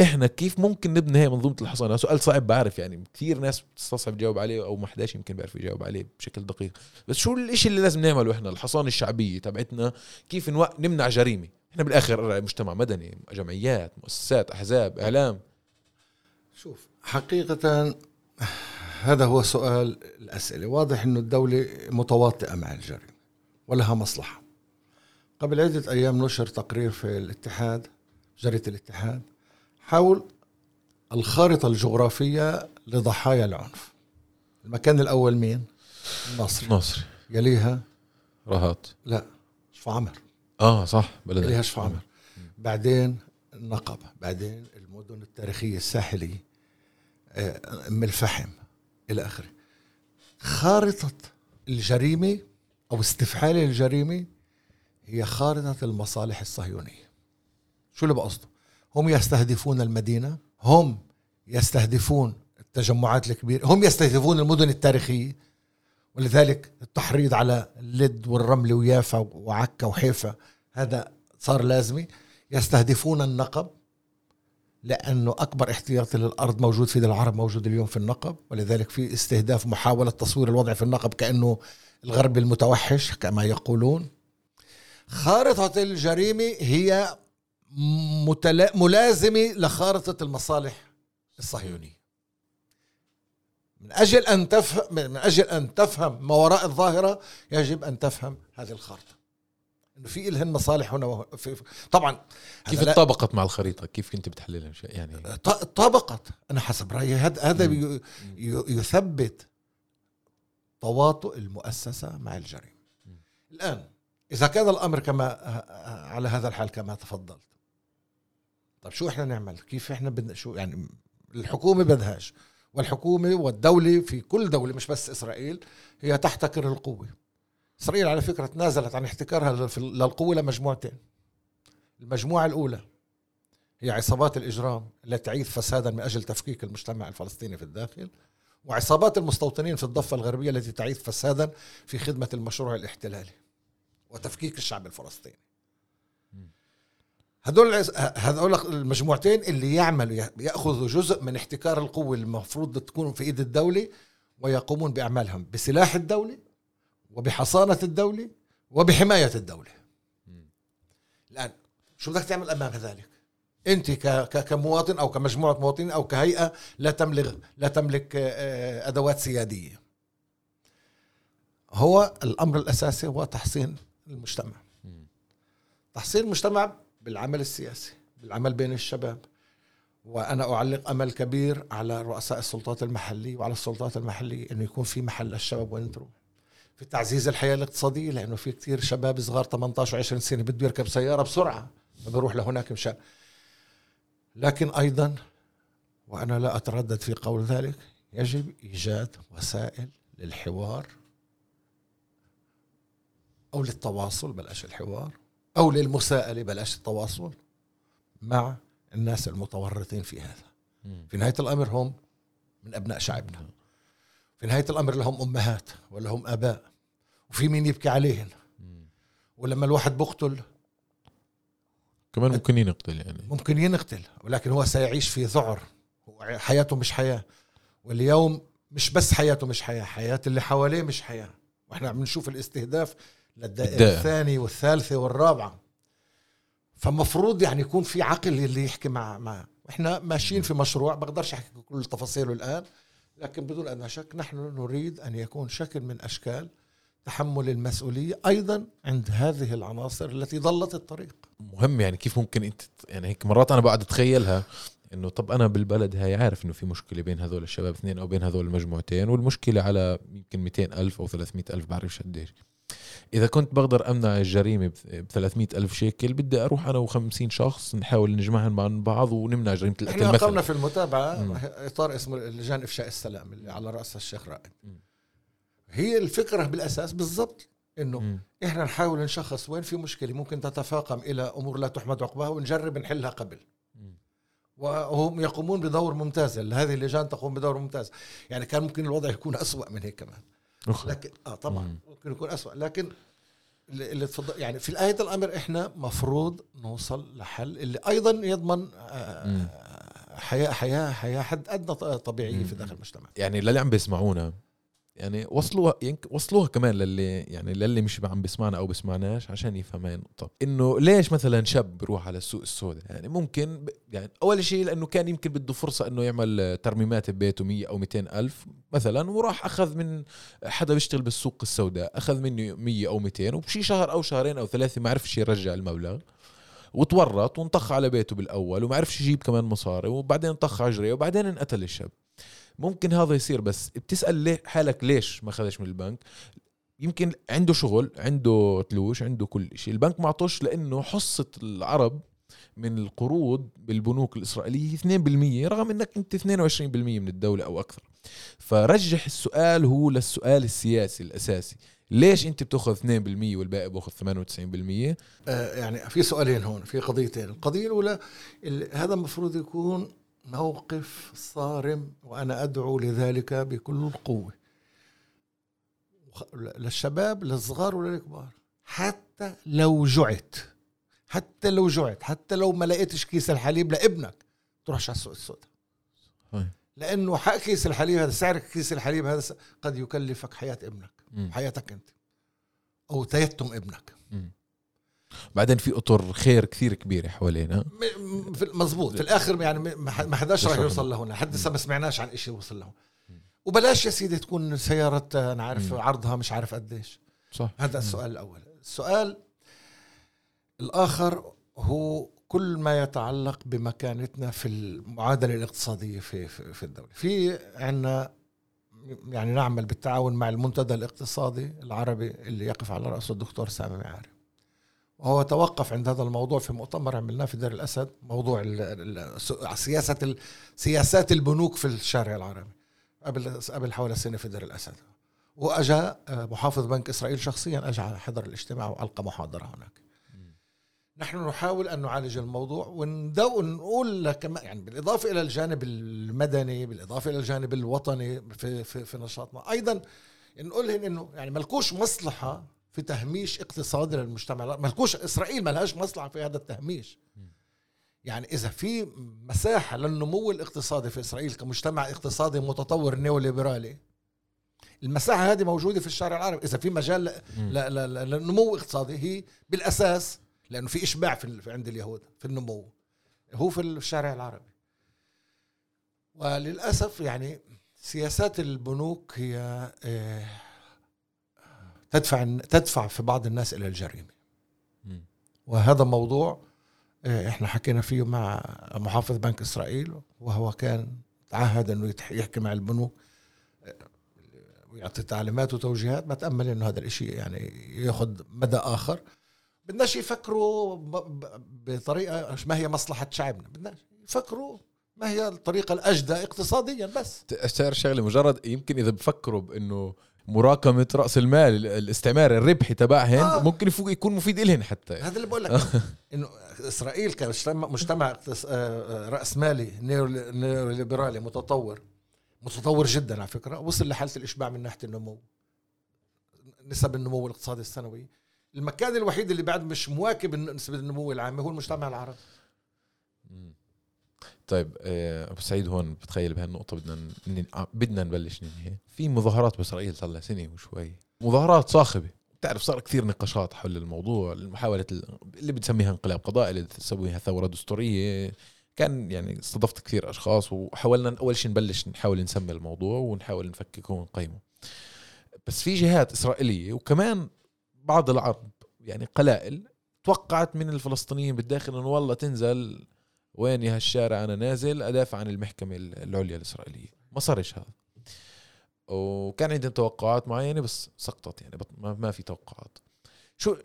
إحنا كيف ممكن نبني هي منظومة الحصانه سؤال صعب بعرف يعني كثير ناس بتستصعب تجاوب عليه أو ما حداش يمكن بيعرف يجاوب عليه بشكل دقيق. بس شو الإشي اللي لازم نعمله إحنا؟ الحصانه الشعبية تبعتنا كيف. نمنع جريمة؟ إحنا بالآخر مجتمع مدني جمعيات مؤسسات أحزاب إعلام. شوف حقيقة هذا هو سؤال الأسئلة. واضح أنه الدولة متواطئة مع الجريمة ولها مصلحة. قبل عدة أيام نشر تقرير في الاتحاد جريدة الاتحاد حول الخارطة الجغرافية لضحايا العنف. المكان الأول مين؟ مصر. نصر يليها؟ رهات لا شفا عمر. آه صح بلد يليها شفا عمر. بعدين النقبة بعدين المدن التاريخية الساحلية آه، أم الفحم إلى آخره. خارطة الجريمة أو استفحال الجريمة هي خارطة المصالح الصهيونية. شو اللي بقصده؟ هم يستهدفون المدينة هم يستهدفون التجمعات الكبيرة هم يستهدفون المدن التاريخية. ولذلك التحريض على اللد والرمل ويافا وعكا وحيفا هذا صار لازمي. يستهدفون النقب لأنه أكبر احتياطي للأرض موجود في العرب موجود اليوم في النقب. ولذلك في استهداف محاولة تصوير الوضع في النقب كأنه الغرب المتوحش كما يقولون. خارطة الجريمة هي متلا... ملازمة لخارطة المصالح الصهيونية. من أجل أن تفهم من أجل أن تفهم ما وراء الظاهرة يجب أن تفهم هذه الخارطة. إنه في لهن مصالح هنا. في... طبعا كيف اتطابقت مع الخريطة؟ كيف كنت بتحللها؟ شيء يعني ط- طابقت أنا حسب رأيي هذا هذا يثبت تواطؤ المؤسسة مع الجريمة. الآن إذا كان الأمر كما على هذا الحال كما تفضلت طيب شو إحنا نعمل؟ كيف إحنا بدنا شو يعني الحكومة بدهاش والحكومة والدولة في كل دولة مش بس إسرائيل هي تحتكر القوة. إسرائيل على فكرة تنازلت عن احتكارها للقوة لمجموعتين. المجموعة الأولى هي عصابات الإجرام التي تعيث فسادا من أجل تفكيك المجتمع الفلسطيني في الداخل وعصابات المستوطنين في الضفة الغربية التي تعيث فسادا في خدمة المشروع الاحتلالي وتفكيك الشعب الفلسطيني. هذول هذول المجموعتين اللي يعملوا يأخذوا جزء من احتكار القوة المفروض تكون في إيد الدولة ويقومون بأعمالهم بسلاح الدولة وبحصانة الدولة وبحماية الدولة. الآن شو بدك تعمل أمام ذلك؟ أنت كمواطن أو كمجموعة مواطنين أو كهيئة لا تملك لا تملك آه، أدوات سيادية. هو الأمر الأساسي هو تحسين المجتمع. تحسين المجتمع بالعمل السياسي بالعمل بين الشباب. وأنا أعلق أمل كبير على رؤساء السلطات المحلية وعلى السلطات المحلية إنه يكون في محل للشباب وين تروح. في تعزيز الحياة الاقتصادية لأنه في كثير شباب صغار 18 و20 سنة بده يركب سيارة بسرعة بروح لهناك مشان. لكن أيضا وأنا لا أتردد في قول ذلك يجب إيجاد وسائل للحوار أو للتواصل بلاش الحوار. أو للمساءلة بلاش التواصل مع الناس المتورطين في هذا. في نهاية الأمر هم من أبناء شعبنا. في نهاية الأمر لهم أمهات ولهم آباء وفي مين يبكي عليهم ولما الواحد بقتل كمان ممكن ينقتل يعني. ممكن ينقتل ولكن هو سيعيش في ذعر. حياته مش حياة. واليوم مش بس حياته مش حياة حياة اللي حواليه مش حياة. وإحنا عم نشوف الاستهداف للدائرة الثانية والثالثة والرابعة. فمفروض يعني يكون في عقل اللي يحكي مع مع إحنا ماشيين في مشروع بقدرش أحكي كل تفاصيله الآن لكن بدون أدنى شك نحن نريد أن يكون شكل من أشكال تحمل المسؤولية أيضا عند هذه العناصر التي ضلت الطريق. مهم يعني كيف ممكن أنت يعني هيك مرات أنا بقعد أتخيلها إنه طب أنا بالبلد هاي عارف إنه في مشكلة بين هذول الشباب اثنين أو بين هذول المجموعتين والمشكلة على يمكن 200 ألف أو 300 ألف بعرفش قديش. إذا كنت بقدر أمنع الجريمة ب 300 ألف شيكل بدي أروح أنا و50 شخص نحاول نجمعهم مع بعض ونمنع جريمة القتل إحنا أقمنا في المتابعة مم. إطار اسمه لجان إفشاء السلام اللي على رأس الشيخ رائد. هي الفكرة بالأساس بالضبط إنه مم. إحنا نحاول نشخص وين في مشكلة ممكن تتفاقم إلى أمور لا تحمد عقباها ونجرب نحلها قبل وهم يقومون بدور ممتاز هذه اللجان تقوم بدور ممتاز يعني كان ممكن الوضع يكون أسوأ من هيك كمان لكن آه طبعا. مم. ممكن يكون أسوأ. لكن اللي تفضل يعني في نهايه الأمر إحنا مفروض نوصل لحل اللي أيضا يضمن آه، حياه حياه حياة حد أدنى طبيعيه في داخل المجتمع. يعني للي عم بيسمعونا. يعني وصلوها وصلوها كمان للي يعني للي مش عم بيسمعنا أو بسمعناش عشان يفهم هاي النقطة. إنه ليش مثلا شاب بروح على السوق السوداء؟ يعني ممكن يعني أول شيء لأنه كان يمكن بده فرصة إنه يعمل ترميمات ببيته 100 أو 200 ألف مثلا وراح أخذ من حدا بيشتغل بالسوق السوداء أخذ منه 100 أو 200 وبشي شهر أو شهرين أو ثلاثة ما عرفش يرجع المبلغ وتورط وانطخ على بيته بالأول وما عرفش يجيب كمان مصاري وبعدين انطخ عجريه وبعدين انقتل الشاب. ممكن هذا يصير بس بتسأل ليه حالك ليش ما خذش من البنك؟ يمكن عنده شغل عنده تلوش عنده كل شيء. البنك ما عطوش لأنه حصة العرب من القروض بالبنوك الإسرائيلية 2% رغم أنك أنت 22% من الدولة أو أكثر. فرجح السؤال هو للسؤال السياسي الأساسي. ليش أنت بتأخذ 2% والباقي بأخذ 98% آه يعني في سؤالين هون في قضيتين. القضية الأولى هذا المفروض يكون موقف صارم وأنا أدعو لذلك بكل القوة. للشباب للصغار وللكبار حتى لو جعت حتى لو جعت حتى لو ما لقيتش كيس الحليب لابنك تروحش على السوق السوداء لأنه حق كيس الحليب هذا سعر كيس الحليب هذا قد يكلفك حياة ابنك حياتك أنت. أو تيتم ابنك. بعدين في أطر خير كثير كبيره حوالينا. مزبوط في الآخر يعني ما حداش راح يوصل لهنا حد لسه ما سمعناش عن شيء وصل له وبلاش يا سيدي تكون سيارة أنا عارف عرضها مش عارف قديش. صح. هذا السؤال الأول. السؤال الآخر هو كل ما يتعلق بمكانتنا في المعادلة الاقتصادية في في, في الدولة. في عندنا يعني نعمل بالتعاون مع المنتدى الاقتصادي العربي اللي يقف على رأسه الدكتور سامي معاري وهو توقف عند هذا الموضوع في مؤتمر عملناه في دير الأسد موضوع ال- سياسات البنوك في الشارع العربي قبل قبل حوالي سنة في دير الأسد. وأجا آه، محافظ بنك إسرائيل شخصيا أجا حضر الاجتماع وألقى محاضرة هناك. نحن نحاول أن نعالج الموضوع وندو نقول لك يعني بالإضافة إلى الجانب المدني بالإضافة إلى الجانب الوطني في في, في نشاطنا. أيضا نقول لهم إنه يعني ملكوش مصلحة في تهميش اقتصادي للمجتمع ملكوش إسرائيل ما لهاش مصلحة في هذا التهميش. يعني إذا في مساحة للنمو الاقتصادي في إسرائيل كمجتمع اقتصادي متطور نيوليبرالي المساحة هذه موجودة في الشارع العربي. إذا في مجال للنمو اقتصادي هي بالأساس لأنه في إشباع في عند اليهود في النمو. هو في الشارع العربي. وللأسف يعني سياسات البنوك هي آه، تدفع تدفع في بعض الناس إلى الجريمة. وهذا موضوع آه، إحنا حكينا فيه مع محافظ بنك إسرائيل وهو كان تعهد إنه يحكي مع البنوك آه، ويعطي تعليمات وتوجيهات بتامل إنه هذا الإشي يعني يأخذ مدى آخر. بدناش يفكروا بطريقة ما هي مصلحة شعبنا. بدناش يفكروا ما هي الطريقة الأجدى اقتصاديا بس. اشتغل شغله مجرد يمكن إذا بفكروا بإنه مراكمة رأس المال ال- الاستعمار الربحي تبعهن آه. ممكن يكون مفيد إلهن حتى هذا اللي بقول لك إنه إسرائيل كمجتمع آه، آه، راسمالي نيو- نيوليبرالي متطور متطور جدا على فكرة وصل لحالة الإشباع من ناحية النمو نسب النمو الاقتصادي السنوي المكان الوحيد اللي بعد مش مواكب نسبة النمو العامة هو المجتمع العربي. طيب آه، أبو سعيد هون بتخيل بهالنقطة بدنا ن- آه، بدنا نبلش ننهي. في مظاهرات بإسرائيل صار لها سنة وشوي. مظاهرات صاخبة. بتعرف صار كثير نقاشات حول الموضوع محاولة ال- اللي بتسميها انقلاب قضائي اللي تسويها ثورة دستورية. كان يعني استضفت كثير أشخاص وحاولنا أول شيء نبلش نحاول نسمي الموضوع ونحاول نفككه ونقيمه. بس في جهات إسرائيلية وكمان بعض العرب يعني قلائل توقعت من الفلسطينيين بالداخل إنه والله تنزل وين يا هالشارع أنا نازل أدافع عن المحكمة العليا الإسرائيلية. ما صارش هذا. وكان عندنا توقعات معينة بس سقطت يعني ما, في توقعات. شو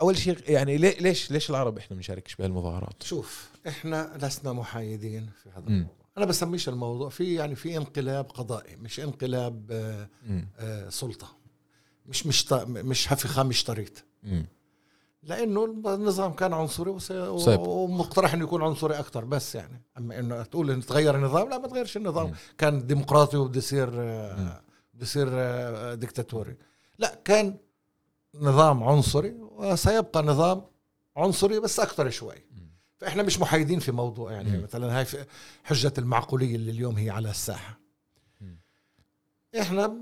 أول شيء يعني ليش ليش العرب إحنا بنشاركش بهالمظاهرات؟ شوف إحنا لسنا محايدين في هذا. الموضوع. أنا بسميش الموضوع في يعني في انقلاب قضائي مش انقلاب آه، مم. آه، سلطة. مش مش مش هفخه مش طريت. لأنه النظام كان عنصري. ومقترح إنه يكون عنصري أكثر بس يعني أما إنه تقول إنه تغير النظام لا ما تغيرش النظام. كان ديمقراطي وبده يصير آه،. بده يصير آه، ديكتاتوري لا كان نظام عنصري وسيبقى نظام عنصري بس أكثر شوي. فإحنا مش محايدين في موضوع يعني. مثلا هاي حجة المعقولية اللي اليوم هي على الساحة. إحنا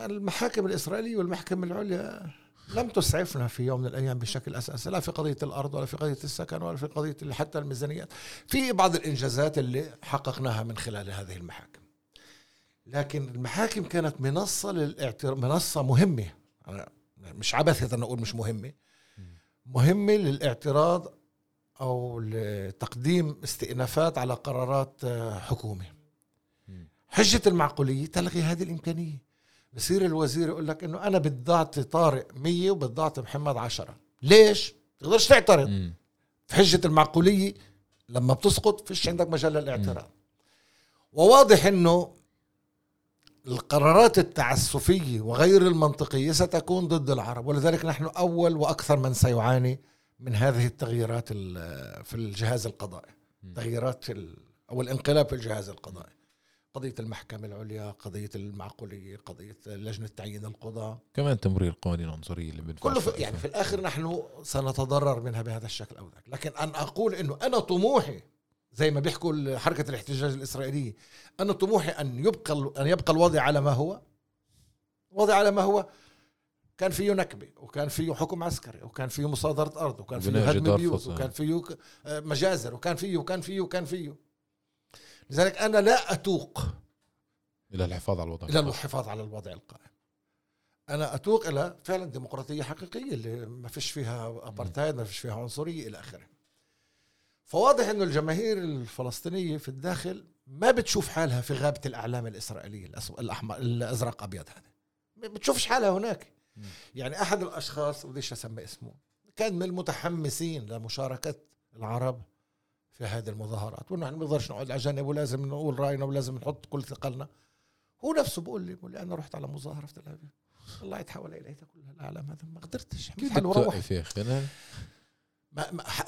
المحاكم الإسرائيلية والمحكمة العليا لم تسعفنا في يوم من الأيام بشكل أساسي لا في قضية الأرض ولا في قضية السكن ولا في قضية حتى الميزانيات. في بعض الإنجازات اللي حققناها من خلال هذه المحاكم. لكن المحاكم كانت منصة للاعتراف منصة مهمة. أنا مش عبث أنا أقول مش مهمة. مهمة للاعتراض أو لتقديم استئنافات على قرارات آه، حكومة. مم. حجة المعقولية تلغي هذه الإمكانية. بصير الوزير يقول لك إنه أنا بدي أعطي طارق 100 وبدي أعطي محمد 10 ليش؟ تقدرش تعترض مم. في حجة المعقولية لما بتسقط فيش عندك مجال للاعتراض وواضح إنه القرارات التعسفية وغير المنطقية ستكون ضد العرب ولذلك نحن أول وأكثر من سيعاني من هذه التغييرات ال- في الجهاز القضائي. تغييرات أو الانقلاب في الجهاز القضائي قضية المحكمة العليا قضية المعقولية قضية لجنة تعيين القضاه كمان تمرير القوانين العنصريه اللي بنفعش كله في يعني في الآخر نحن سنتضرر منها بهذا الشكل أو ذاك. لكن أن أقول إنه أنا طموحي زي ما بيحكوا حركة الاحتجاج الإسرائيلية أنا طموحي أن يبقى أن يبقى الوضع على ما هو. الوضع على ما هو. كان فيه نكبة وكان فيه حكم عسكري وكان فيه مصادرة أرض وكان فيه هدم بيوت. وكان فيه آه، مجازر وكان فيه وكان فيه وكان فيه. لذلك أنا لا أتوق إلى الحفاظ على الوضع. إلى الحفاظ على الوضع القائم. أنا أتوق إلى فعلا ديمقراطية حقيقية اللي ما فيش فيها ابارتايد ما فيش فيها عنصرية إلى آخره. فواضح إنه الجماهير الفلسطينية في الداخل ما بتشوف حالها في غابة الأعلام الإسرائيلية الأسو- الاحمر الأزرق أبيض هذا. ما بتشوفش حالها هناك. مم. يعني أحد الأشخاص بديش أسمي اسمه كان من المتحمسين لمشاركة العرب في هذه المظاهرات. وانه إحنا ما بنقدرش نقعد على جنب ولازم نقول رأينا ولازم نحط كل ثقلنا. هو نفسه بقول لي بقول لي أنا رحت على مظاهرة في تل أبيب. طلعت حوالي لقيت كل الاعلام هذا ما قدرتش. كيف. بتوقف يا أخي أنا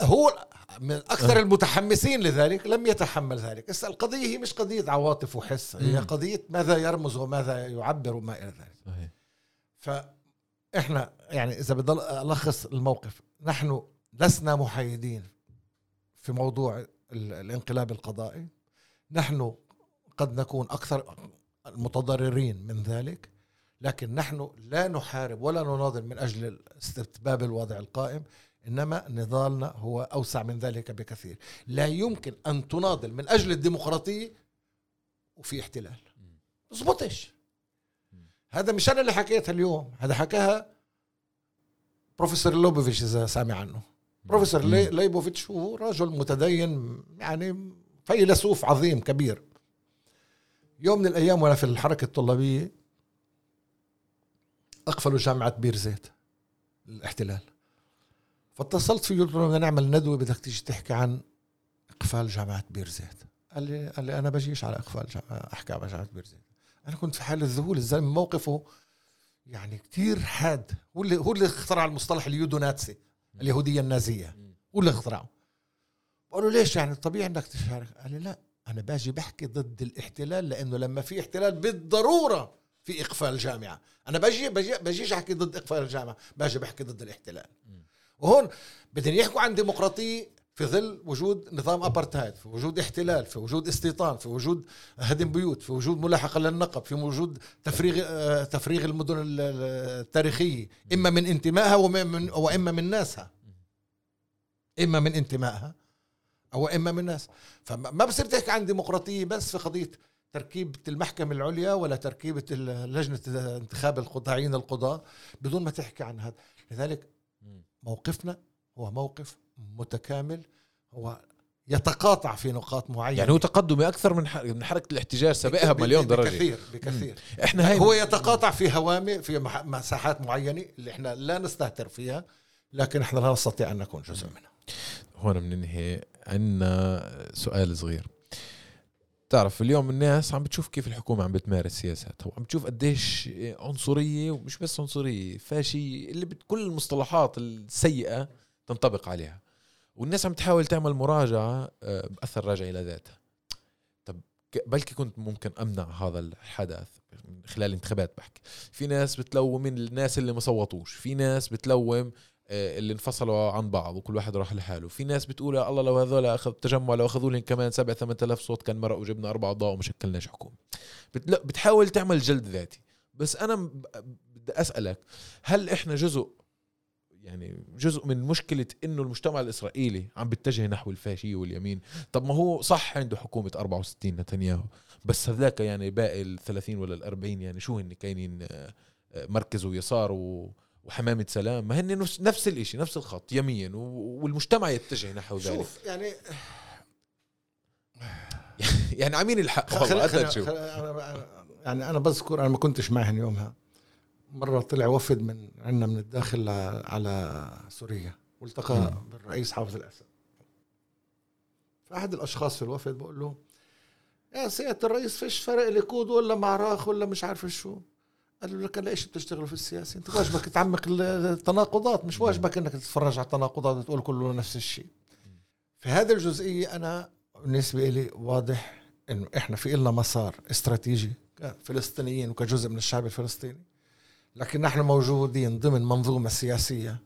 هو من أكثر المتحمسين لذلك لم يتحمل ذلك. بس القضية هي مش قضية عواطف وحس هي. قضية ماذا يرمز وماذا يعبر وما إلى ذلك. صحيح. فاحنا يعني إذا بدل ألخص الموقف نحن لسنا محايدين في موضوع ال- الانقلاب القضائي نحن قد نكون أكثر المتضررين من ذلك لكن نحن لا نحارب ولا نناضل من أجل استتباب الوضع القائم إنما نضالنا هو أوسع من ذلك بكثير. لا يمكن أن تناضل من أجل الديمقراطية وفي احتلال. زبطش هذا مش أنا اللي حكيتها اليوم هذا حكاها بروفيسور لوبوفيتش إذا سامع عنه. بروفيسور لي- ليبوفيتش هو رجل متدين يعني فيلسوف عظيم كبير. يوم من الأيام وأنا في الحركة الطلابية أقفلوا جامعة بير زيت الاحتلال فاتصلت فيه قلت له بدنا نعمل ندوة بدك تيجي تحكي عن إقفال جامعة بير زيت قال لي قال لي أنا بجيش على إقفال جامعة أحكي على جامعة بير زيت أنا كنت في حاله ذهول الزلمة موقفه يعني كتير حاد. هو اللي هو اللي اخترع المصطلح اليودوناتسي اليهودية النازية. هو اللي اخترعه بقول له ليش يعني طبيعي إنك تشارك؟ قال لي لا أنا باجي بحكي ضد الاحتلال لأنه لما في احتلال بالضرورة في إقفال جامعه أنا باجي باجي باجيش أحكي ضد إقفال الجامعة باجي بحكي ضد الاحتلال. وهون بدهم يحكوا عن ديمقراطية في ظل وجود نظام ابارتهايد في وجود احتلال في وجود استيطان في وجود هدم بيوت في وجود ملاحقة للنقب في وجود تفريغ آه، تفريغ المدن ال- ال- التاريخية إما من انتمائها وإما من ناسها. إما من انتمائها أو إما من ناس. فما ما بصير تحكي عن ديمقراطية بس في قضية تركيبة المحكمة العليا ولا تركيبة لجنة انتخاب القضاة تعيين القضاة بدون ما تحكي عن هذا. لذلك موقفنا هو موقف متكامل هو يتقاطع في نقاط معينة. يعني هو تقدمي أكثر من من حركة الاحتجاج سابقها بمليون درجة. بكثير بكثير. إحنا هاي هو يتقاطع في هوامي في مساحات معينة اللي إحنا لا نستهتر فيها لكن إحنا لا نستطيع أن نكون جزء منها. هون بننهي عندنا سؤال صغير. تعرف اليوم الناس عم بتشوف كيف الحكومة عم بتمارس سياساتها وعم بتشوف قديش عنصرية ومش بس عنصرية فاشي اللي بت كل المصطلحات السيئة تنطبق عليها. والناس عم تحاول تعمل مراجعة آه، بأثر راجع إلى ذاتها. طب بلكي كنت ممكن أمنع هذا الحدث خلال الانتخابات بحكي. في ناس بتلوم الناس اللي ما صوتوش في ناس بتلوم آه، اللي انفصلوا عن بعض وكل واحد راح لحاله. في ناس بتقول يا الله لو هذول اخذ تجمع لو أخذوا لهم كمان 7 8000 صوت كان مرق وجبنا أربع اضواء وما شكلناش حكومة. بتحاول تعمل جلد ذاتي. بس أنا بدي أسألك هل إحنا جزء يعني جزء من مشكلة إنه المجتمع الإسرائيلي عم بيتجه نحو الفاشية واليمين، طب ما هو صح عنده حكومة 64 نتنياهو، بس هذاك يعني باقي ال 30 ولا ال 40 يعني شو هن كاينين آه، آه، مركز ويسار و وحمامة سلام؟ ما هن نفس, نفس الإشي نفس الخط يمين والمجتمع يتجه نحو ذلك. شوف يعني يعني عمين الحق؟ خل- والله خل-. خل- أنا- يعني أنا بذكر أنا ما كنتش معهن يومها. مرة طلع وفد من عندنا من الداخل على سوريا والتقى. بالرئيس حافظ الأسد. فأحد الأشخاص في الوفد بقول له يا سيادة الرئيس فيش فرق ليكود ولا معراخ ولا مش عارف شو؟ قال له لك ليش بتشتغلوا في السياسة. انت واجبك تعمق ال- التناقضات مش واجبك انك تتفرج على التناقضات وتقول كله نفس الشيء. في هذه الجزئية أنا بالنسبة لي واضح إنه إحنا في لنا مسار استراتيجي كفلسطينيين وكجزء من الشعب الفلسطيني. لكن نحن موجودين ضمن منظومة سياسية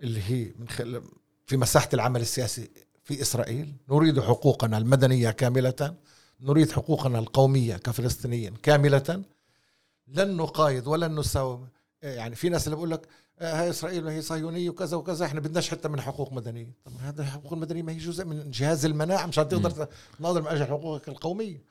اللي هي من خلال في مساحة العمل السياسي في إسرائيل. نريد حقوقنا المدنية كاملة. نريد حقوقنا القومية كفلسطينيين كاملة. لن نقايض ولن نساوم. يعني في ناس اللي بقول لك آه، هاي إسرائيل وهي صهيونية وكذا وكذا إحنا بدناش حتى من حقوق مدنية. طب هذا الحقوق المدنيه ما هي جزء من جهاز المناعة مشان تقدر تناضل من أجل حقوقك القومية.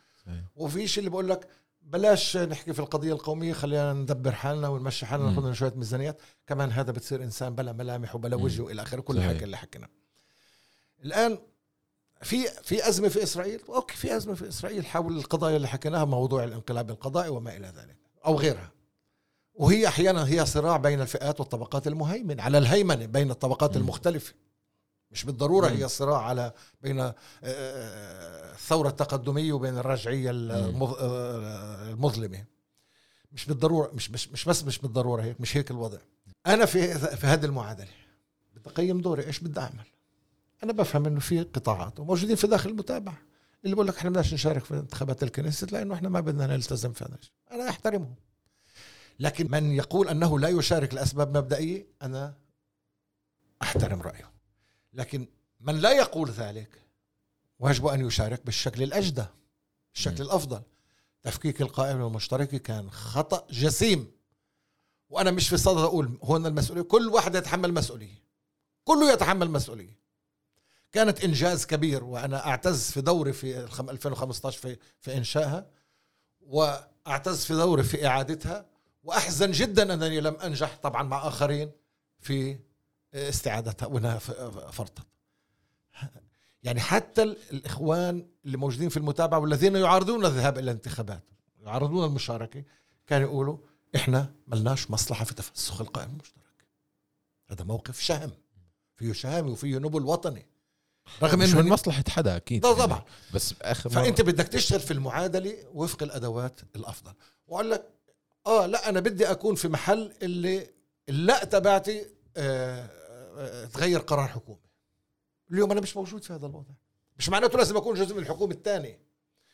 وفي شيء اللي بقول لك بلاش نحكي في القضية القومية خلينا ندبر حالنا ونمشي حالنا. ناخذ لنا شوية ميزانيات كمان هذا بتصير إنسان بلا ملامح وبلا. وجه وإلى آخره كل. الحكي اللي حكينا الآن في في أزمة في إسرائيل أوكي في أزمة في إسرائيل حول القضايا اللي حكيناها موضوع الانقلاب القضائي وما إلى ذلك أو غيرها وهي أحيانا هي صراع بين الفئات والطبقات المهيمن على الهيمنة بين الطبقات. المختلفة مش بالضرورة م. هي صراع على بين آه، آه، الثورة التقدمية وبين الرجعية المظ- آه، المظلمة. مش بالضرورة مش مش مش بس مش بالضرورة هيك مش هيك الوضع. أنا في في هذه المعادلة بدي اقيم دوري إيش بدي أعمل؟ أنا بفهم إنه في قطاعات وموجودين في داخل المتابعة. اللي بقول لك إحنا بدناش نشارك في انتخابات الكنيسة لأنه إحنا ما بدنا نلتزم في هذا الشيء. أنا أحترمهم. لكن من يقول أنه لا يشارك لأسباب مبدئية أنا أحترم رأيه. لكن من لا يقول ذلك واجب أن يشارك بالشكل الأجدى الشكل م. الأفضل. تفكيك القائمه المشتركه كان خطأ جسيم. وأنا مش في صدد أقول هون المسؤولية كل واحد يتحمل مسؤولية. كله يتحمل مسؤولية. كانت إنجاز كبير وأنا أعتز في دوري في الخم- 2015 في في إنشائها وأعتز في دوري في إعادتها وأحزن جدا أنني لم أنجح طبعا مع آخرين في استعادتها وإنها فرطت. يعني حتى ال- الإخوان اللي موجودين في المتابعة والذين يعارضون الذهاب إلى الانتخابات يعارضون المشاركة كانوا يقولوا إحنا ملناش مصلحة في تفسخ القائمه المشتركه هذا موقف شهم. فيه شهامه وفيه نبل وطني. رغم مش من انه مصلحة حدا أكيد. طبعا. بس باخر فأنت بدك تشتغل في المعادلة وفق الأدوات الأفضل. واقول لك آه لا أنا بدي أكون في محل اللي اللا تبعتي آه تغير قرار حكومي اليوم أنا مش موجود في هذا الوضع. مش معناته لازم أكون جزء من الحكومة الثانية.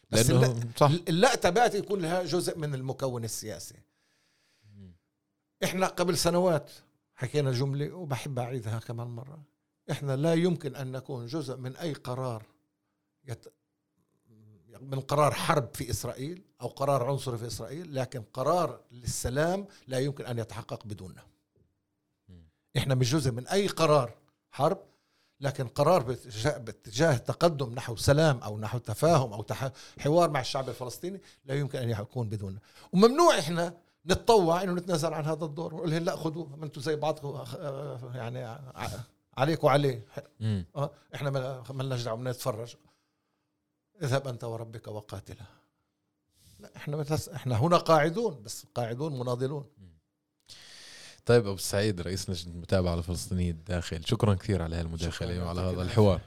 بس لأنه صح. اللأ تبعتي يكون لها جزء من المكون السياسي. إحنا قبل سنوات حكينا جملة وبحب أعيدها كمان مرة. إحنا لا يمكن أن نكون جزء من أي قرار يت... من قرار حرب في إسرائيل أو قرار عنصري في إسرائيل لكن قرار للسلام لا يمكن أن يتحقق بدوننا. إحنا مش جزء من أي قرار حرب لكن قرار باتجاه, باتجاه تقدم نحو سلام أو نحو تفاهم أو تح... حوار مع الشعب الفلسطيني لا يمكن أن يكون بدوننا وممنوع إحنا نتطوع إنه نتنازل عن هذا الدور ونقول لهم لا خذوه ما أنتم زي بعضكم آه، يعني عليك وعليه. آه إحنا ما لناش دعوه نتفرج. اذهب أنت وربك وقاتله لا إحنا. إحنا هنا قاعدون بس قاعدون مناضلون. طيب أبو سعيد رئيس لجنة المتابعة الفلسطينية الداخل شكرا كثير على هالمداخلة وعلى هذا. الحوار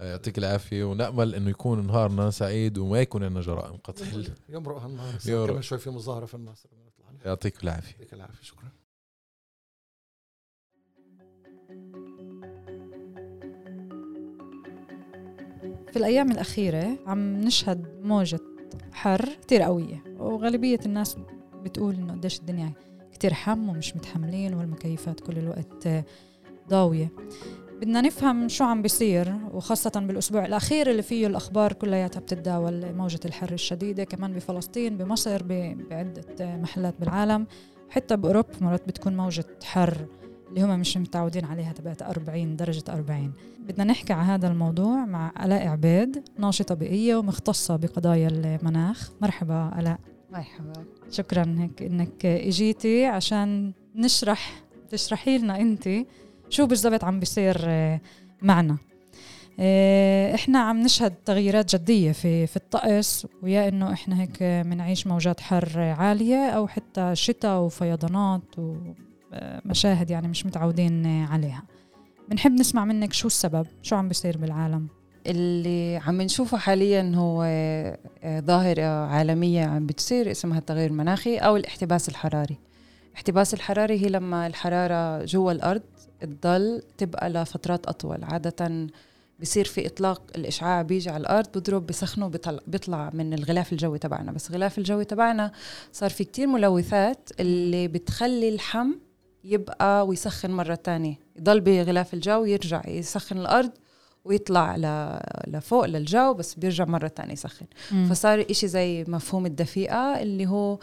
يعطيك العافية ونأمل إنه يكون نهارنا سعيد وما يكون عندنا جرائم قتل يمرق هالنهار. كمان شوي في مظاهرة في الناصر. يعطيك العافية يعطيك العافية شكرا في الأيام الأخيرة عم نشهد موجة حر كتير قوية وغالبية الناس بتقول إنه قديش الدنيا كتير حم ومش متحملين والمكيفات كل الوقت آه، ضاوية. بدنا نفهم شو عم بيصير وخاصة بالأسبوع الأخير اللي فيه الأخبار كلياتها بتتداول موجة الحر الشديدة كمان بفلسطين بمصر بعدة محلات بالعالم. حتى بأوروبا مرات بتكون موجة حر اللي هم مش متعودين عليها تبعت 40 درجة 40 بدنا نحكي على هذا الموضوع مع آلاء عبيد ناشطة بيئية ومختصة بقضايا المناخ. مرحبا آلاء. مرحبا شكرا هيك إنك إجيتي عشان نشرح تشرحي لنا أنت شو بالضبط عم بيصير آه، معنا. آه، إحنا عم نشهد تغييرات جدية في في الطقس ويا إنه إحنا هيك بنعيش موجات حر عالية أو حتى شتاء وفيضانات ومشاهد يعني مش متعودين عليها. بنحب نسمع منك شو السبب شو عم بيصير بالعالم؟ اللي عم نشوفه حاليا هو آه، ظاهرة عالمية عم بتصير اسمها التغير المناخي أو الاحتباس الحراري. الاحتباس الحراري هي لما الحرارة جوا الأرض تضل تبقى لفترات أطول. عادة بصير في إطلاق الإشعاع بيجي على الأرض بضرب بسخنه بيطلع, من الغلاف الجوي تبعنا. بس الغلاف الجوي تبعنا صار في كتير ملوثات اللي بتخلي اللحم يبقى ويسخن مرة تانية. يضل بغلاف الجو يرجع يسخن الأرض ويطلع ل... لفوق للجو بس بيرجع مرة تانية يسخن فصار إشي زي مفهوم الدفيئة اللي هو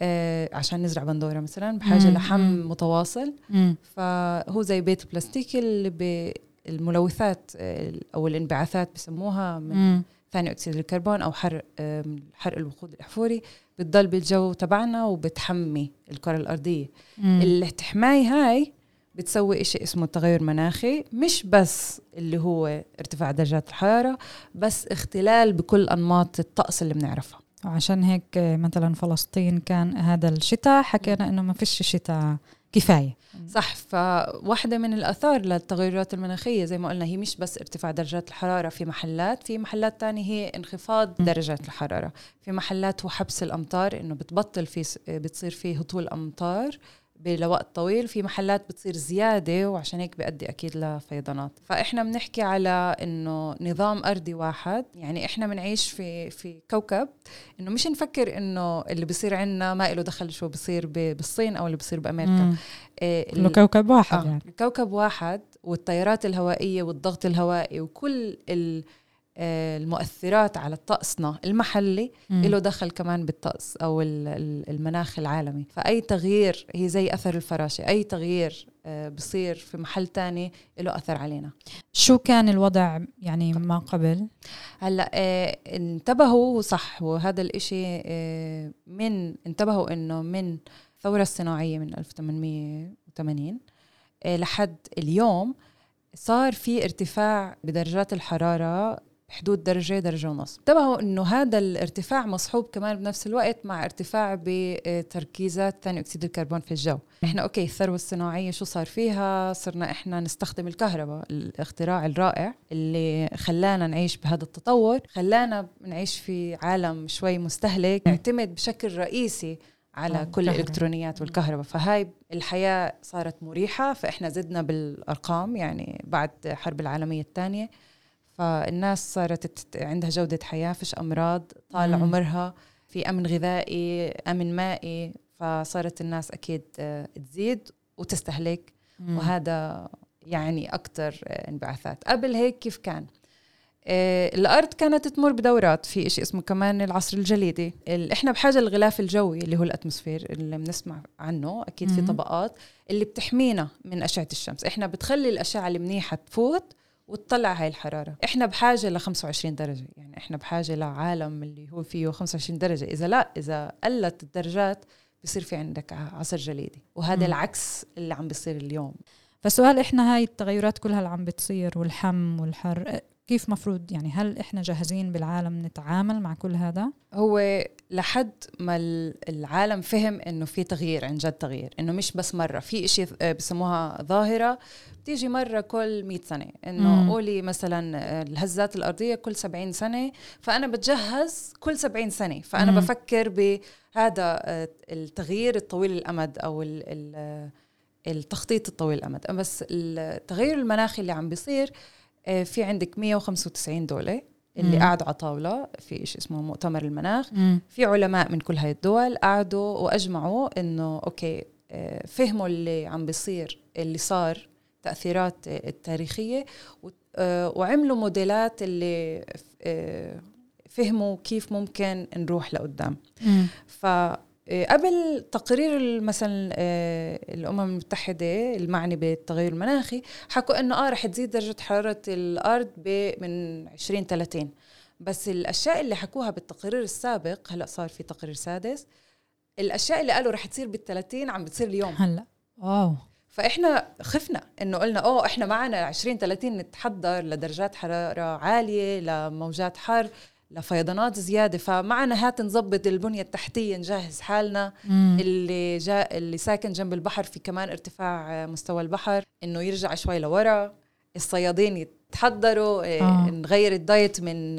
آه عشان نزرع بندورة مثلا بحاجة مم، لحم مم. متواصل مم. فهو زي بيت بلاستيكي اللي. الملوثات آه، أو الانبعاثات بسموها من مم. ثاني أكسيد الكربون أو حرق آم، حرق الوقود الأحفوري بتضل بالجو تبعنا وبتحمي الكرة الأرضية مم. الحماية هاي بتسوي إشي اسمه تغير مناخي مش بس اللي هو ارتفاع درجات الحرارة بس اختلال بكل أنماط الطقس اللي بنعرفها. وعشان هيك مثلا فلسطين كان هذا الشتاء حكينا إنه ما فيش شتاء كفاية. صح فواحدة من الآثار للتغيرات المناخية زي ما قلنا هي مش بس ارتفاع درجات الحرارة في محلات في محلات تانية هي انخفاض درجات الحرارة. في محلات هو حبس الأمطار إنه بتبطل في بتصير في هطول أمطار لوقت طويل في محلات بتصير زيادة وعشان هيك بيؤدي أكيد لفيضانات. فإحنا بنحكي على إنه نظام أرضي واحد. يعني إحنا بنعيش في في كوكب إنه مش نفكر إنه اللي بصير عندنا ما له دخل شو بصير بالصين أو اللي بصير بأمريكا. إيه كله كوكب واحد آه يعني. كوكب واحد والتيارات الهوائية والضغط الهوائي وكل ال المؤثرات على طقسنا المحلي له دخل كمان بالطقس أو المناخ العالمي. فأي تغيير هي زي أثر الفراشة أي تغيير آه، بصير في محل تاني له أثر علينا. شو كان الوضع يعني ما قبل؟ هلأ آه انتبهوا صح وهذا الإشي آه من انتبهوا إنه من الثورة الصناعية من 1880 آه لحد اليوم صار في ارتفاع بدرجات الحرارة بحدود درجة درجة ونص. انتبهوا إنه هذا الارتفاع مصحوب كمان بنفس الوقت مع ارتفاع بتركيزات ثاني أكسيد الكربون في الجو. إحنا okay الثورة الصناعية شو صار فيها؟ صرنا إحنا نستخدم الكهرباء الاختراع الرائع اللي خلانا نعيش بهذا التطور خلانا نعيش في عالم شوي مستهلك نعتمد بشكل رئيسي على كل الإلكترونيات والكهرباء. فهاي الحياة صارت مريحة فإحنا زدنا بالأرقام يعني بعد الحرب العالمية الثانية. فالناس صارت عندها جودة حياة فيش أمراض طال مم. عمرها في أمن غذائي أمن مائي فصارت الناس أكيد آه، تزيد وتستهلك. مم. وهذا يعني أكثر آه، انبعاثات. قبل هيك كيف كان؟ آه، الأرض كانت تمر بدورات. في شيء اسمه كمان العصر الجليدي. إحنا بحاجة للغلاف الجوي اللي هو الأتموسفير اللي بنسمع عنه. أكيد في طبقات اللي بتحمينا من أشعة الشمس. إحنا بتخلي الأشعة المنيحة تفوت وتطلع هاي الحرارة. إحنا بحاجة ل 25 درجة يعني إحنا بحاجة لعالم اللي هو فيه 25 درجة. إذا لا إذا قلت الدرجات بصير في عندك عصر جليدي وهذا م. العكس اللي عم بيصير اليوم. فسؤال إحنا هاي التغيرات كلها اللي عم بتصير والحم والحر كيف مفروض يعني هل إحنا جاهزين بالعالم نتعامل مع كل هذا؟ هو لحد ما العالم فهم إنه في تغيير عن جد تغيير. إنه مش بس مرة في إشي بسموها ظاهرة بتيجي مرة كل 100 سنة. إنه قولي مثلا الهزات الأرضية كل 70 سنة فأنا بتجهز كل 70 سنة. فأنا مم. بفكر بهذا التغيير الطويل الأمد أو التخطيط الطويل الأمد. بس التغير المناخي اللي عم بيصير آه، في عندك 195 دولة. اللي مم. قعدوا على طاولة في شيء اسمه مؤتمر المناخ مم. في علماء من كل هاي الدول قعدوا وأجمعوا إنه أوكي آه، فهموا اللي عم بيصير اللي صار تأثيرات التاريخية آه، وعملوا موديلات اللي فهموا كيف ممكن نروح لقدام ف آه، قبل تقرير مثلا آه، الأمم المتحدة المعني بالتغير المناخي حكوا إنه آه رح تزيد درجة حرارة الأرض من 20 30 بس الأشياء اللي حكوها بالتقرير السابق هلأ صار في تقرير سادس الأشياء اللي قالوا رح تصير بال 30 عم بتصير اليوم. هلأ واو. فإحنا خفنا إنه قلنا أوه إحنا معنا 20 30 نتحضر لدرجات حرارة عالية لموجات حر. لفيضانات زيادة. فمعنا هات نظبط البنية التحتية نجهز حالنا. مم. اللي جاء اللي ساكن جنب البحر في كمان ارتفاع مستوى البحر إنه يرجع شوي لورا. الصيادين يتحضروا إيه، آه. نغير الدايت من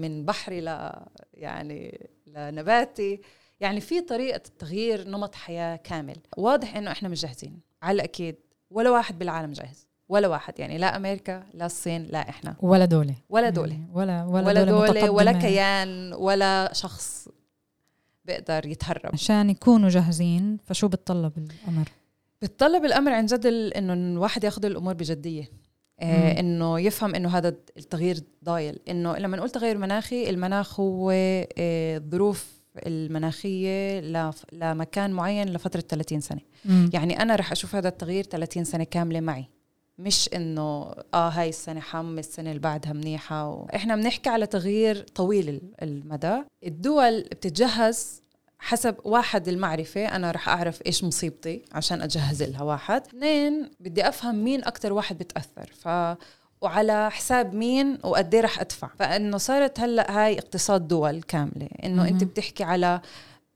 من بحري ل يعني لنباتي. يعني في طريقة تغيير نمط حياة كامل. واضح إنه إحنا مش جاهزين على الأكيد ولا واحد بالعالم جاهز. ولا واحد. يعني لا أمريكا لا الصين لا إحنا. ولا دولة. ولا دولة. يعني ولا ولا, ولا دولة, دولة ولا كيان ولا شخص بيقدر يتهرب. عشان يكونوا جاهزين فشو بتطلب الأمر؟ بتطلب الأمر عن جد إنه الواحد ياخذ الأمور بجدية. آه إنه يفهم إنه هذا التغيير ضايل. إنه لما نقول تغير مناخي المناخ هو آه الظروف المناخية لمكان معين لفترة 30 سنة. مم. يعني أنا رح أشوف هذا التغيير 30 سنة كاملة معي. مش إنه آه هاي السنة حم السنة اللي بعدها منيحة. و... إحنا بنحكي على تغيير طويل المدى. الدول بتتجهز حسب واحد المعرفة. أنا رح أعرف إيش مصيبتي عشان أجهز لها واحد. اثنين بدي أفهم مين أكتر واحد بتأثر. ف وعلى حساب مين وقد إيه رح أدفع. فإنه صارت هلأ هاي اقتصاد دول كاملة. إنه مهم. انت بتحكي على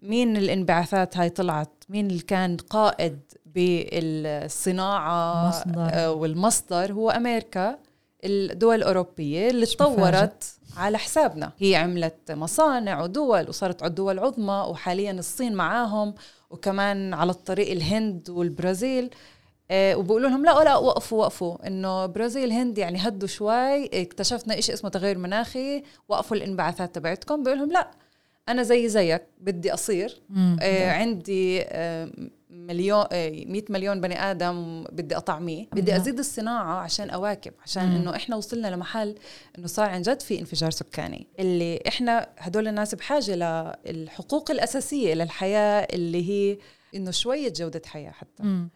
مين الانبعاثات هاي طلعت مين اللي كان قائد بالصناعة مصدر. آه، والمصدر هو أمريكا الدول الأوروبية اللي تطورت على حسابنا. هي عملت مصانع ودول وصارت دول عظمى وحاليا الصين معاهم وكمان على الطريق الهند والبرازيل. آه، وبقولوا لهم لا لا وقفوا وقفوا. إنه برازيل هند يعني هدوا شوي. اكتشفنا إشي اسمه تغير مناخي. وقفوا الانبعاثات تبعتكم. بقول لهم لا أنا زي زيك بدي أصير. آه عندي آه مليون آه 100 مليون بني آدم بدي أطعميه بدي. أزيد الصناعة عشان أواكب عشان. إنه إحنا وصلنا لمحل إنه صار عن جد في انفجار سكاني اللي إحنا هدول الناس بحاجة للحقوق الأساسية للحياه اللي هي إنه شوية جودة حياة حتى مم.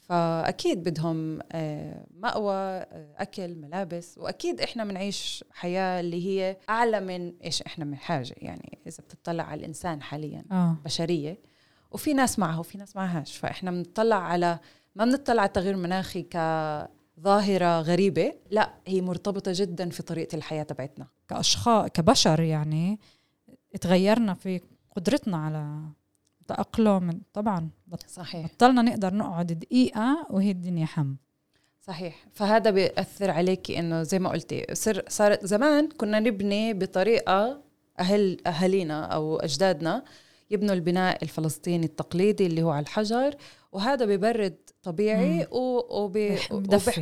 فأكيد بدهم آه، مأوى آه، أكل ملابس وأكيد إحنا بنعيش حياة اللي هي أعلى من إيش إحنا بحاجه يعني إذا بتطلع على الإنسان حاليا آه بشرية وفي ناس معها وفي ناس معهاش. فإحنا بنطلع على ما بنطلع على التغيير المناخي كظاهرة غريبة. لا هي مرتبطة جدا في طريقة الحياة تبعتنا. كأشخاص كبشر يعني تغيرنا في قدرتنا على تأقلم. طبعا صحيح. بطلنا نقدر نقعد دقيقة وهي الدنيا حم. صحيح. فهذا بيأثر عليكي إنه زي ما قلتي صر صارت زمان كنا نبني بطريقة أهل أهالينا أو أجدادنا يبنوا البناء الفلسطيني التقليدي اللي هو على الحجر وهذا ببرد طبيعي مم.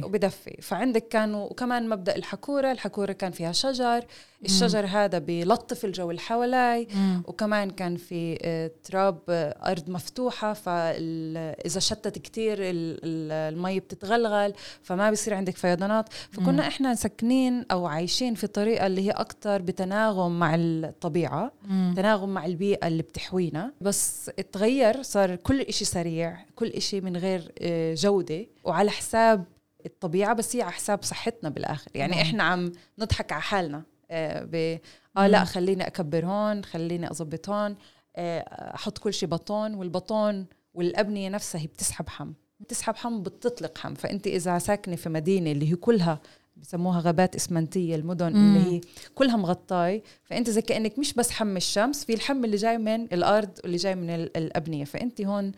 وبدفي. فعندك كانوا وكمان مبدأ الحكورة. الحكورة كان فيها شجر. الشجر هذا بيلطف الجو اللي حوالي. وكمان كان في آه، تراب آه، أرض مفتوحة. فاذا شتت ال- المي بتتغلغل فما بيصير عندك فيضانات. فكنا مم. إحنا ساكنين أو عايشين في طريقة اللي هي أكثر بتناغم مع الطبيعة. مم. تناغم مع البيئة اللي بتحوينا. بس اتغير صار كل إشي سريع. كل إشي من غير آه، جودة وعلى حساب الطبيعة بس هي على حساب صحتنا بالآخر يعني نعم. إحنا عم نضحك على حالنا آه، ب آه لا. خليني أكبر هون خليني أظبط هون آه، أحط كل شيء بطون والبطون والأبنية نفسها هي بتسحب حم بتسحب حم بتطلق حم فأنت إذا ساكنة في مدينة اللي هي كلها بسموها غابات إسمنتية المدن مم. اللي هي كلها مغطاي فأنت زي كأنك مش بس حم الشمس في الحم اللي جاي من الأرض واللي جاي من ال- الأبنية فأنت هون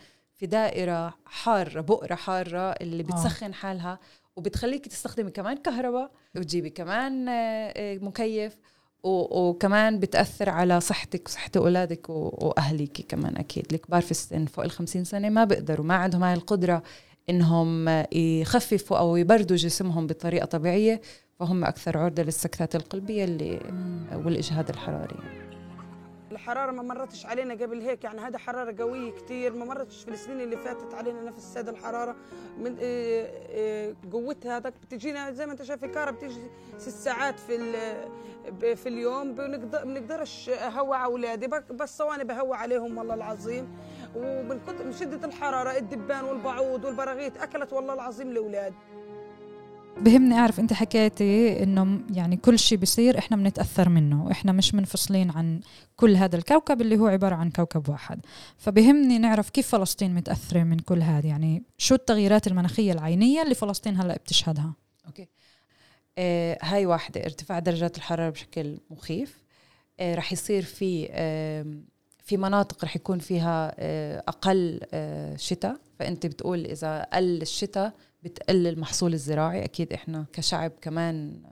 في دائرة حارة بؤرة حارة اللي بتسخن حالها وبتخليكي تستخدمي كمان كهرباء وتجيبي كمان آه، آه، مكيف وكمان بتأثر على صحتك وصحة أولادك وأهليك كمان أكيد. الكبار في السن فوق الخمسين سنة ما بيقدروا ما عندهم هاي القدرة إنهم يخففوا أو يبردوا جسمهم بطريقة طبيعية فهم أكثر عرضة للسكتات القلبية اللي والإجهاد الحراري. الحرارة ما مرتش علينا قبل هيك يعني هذا حرارة قوية كتير ما مرتش في السنين اللي فاتت علينا نفس هذا الحرارة. من إيه إيه قوتها هذاك بتجينا زي ما انت شايف كارة بتيجي ست ساعات في في اليوم بنقدر بنقدرش اهوى على اولادي بس ثواني بهوى عليهم والله العظيم. ومن شدة الحرارة الدبان والبعوض والبراغيث أكلت والله العظيم الأولاد. بهمني أعرف أنت حكيتي إنه يعني كل شيء بيصير إحنا بنتاثر منه وإحنا مش منفصلين عن كل هذا الكوكب اللي هو عبارة عن كوكب واحد. فبهمني نعرف كيف فلسطين متأثرة من كل هذا يعني شو التغييرات المناخية العينية اللي فلسطين هلأ بتشهدها؟ أوكي. آه هاي واحدة ارتفاع درجات الحرارة بشكل مخيف. آه رح يصير في آه في مناطق رح يكون فيها آه أقل آه شتاء. فأنت بتقول إذا قل الشتاء بتقل المحصول الزراعي. أكيد إحنا كشعب كمان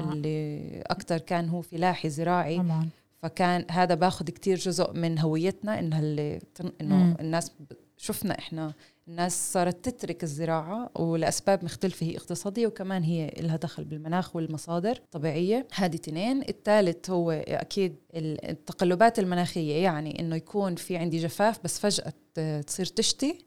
آه اللي أكتر كان هو فلاحي زراعي. طبعا. فكان هذا باخذ كتير جزء من هويتنا انه اللي إنه. الناس شفنا إحنا الناس صارت تترك الزراعة ولأسباب مختلفة هي اقتصادية وكمان هي لها دخل بالمناخ والمصادر الطبيعية. هذه تنين الثالث هو أكيد ال- التقلبات المناخية يعني إنه يكون في عندي جفاف بس فجأة تصير تشتي.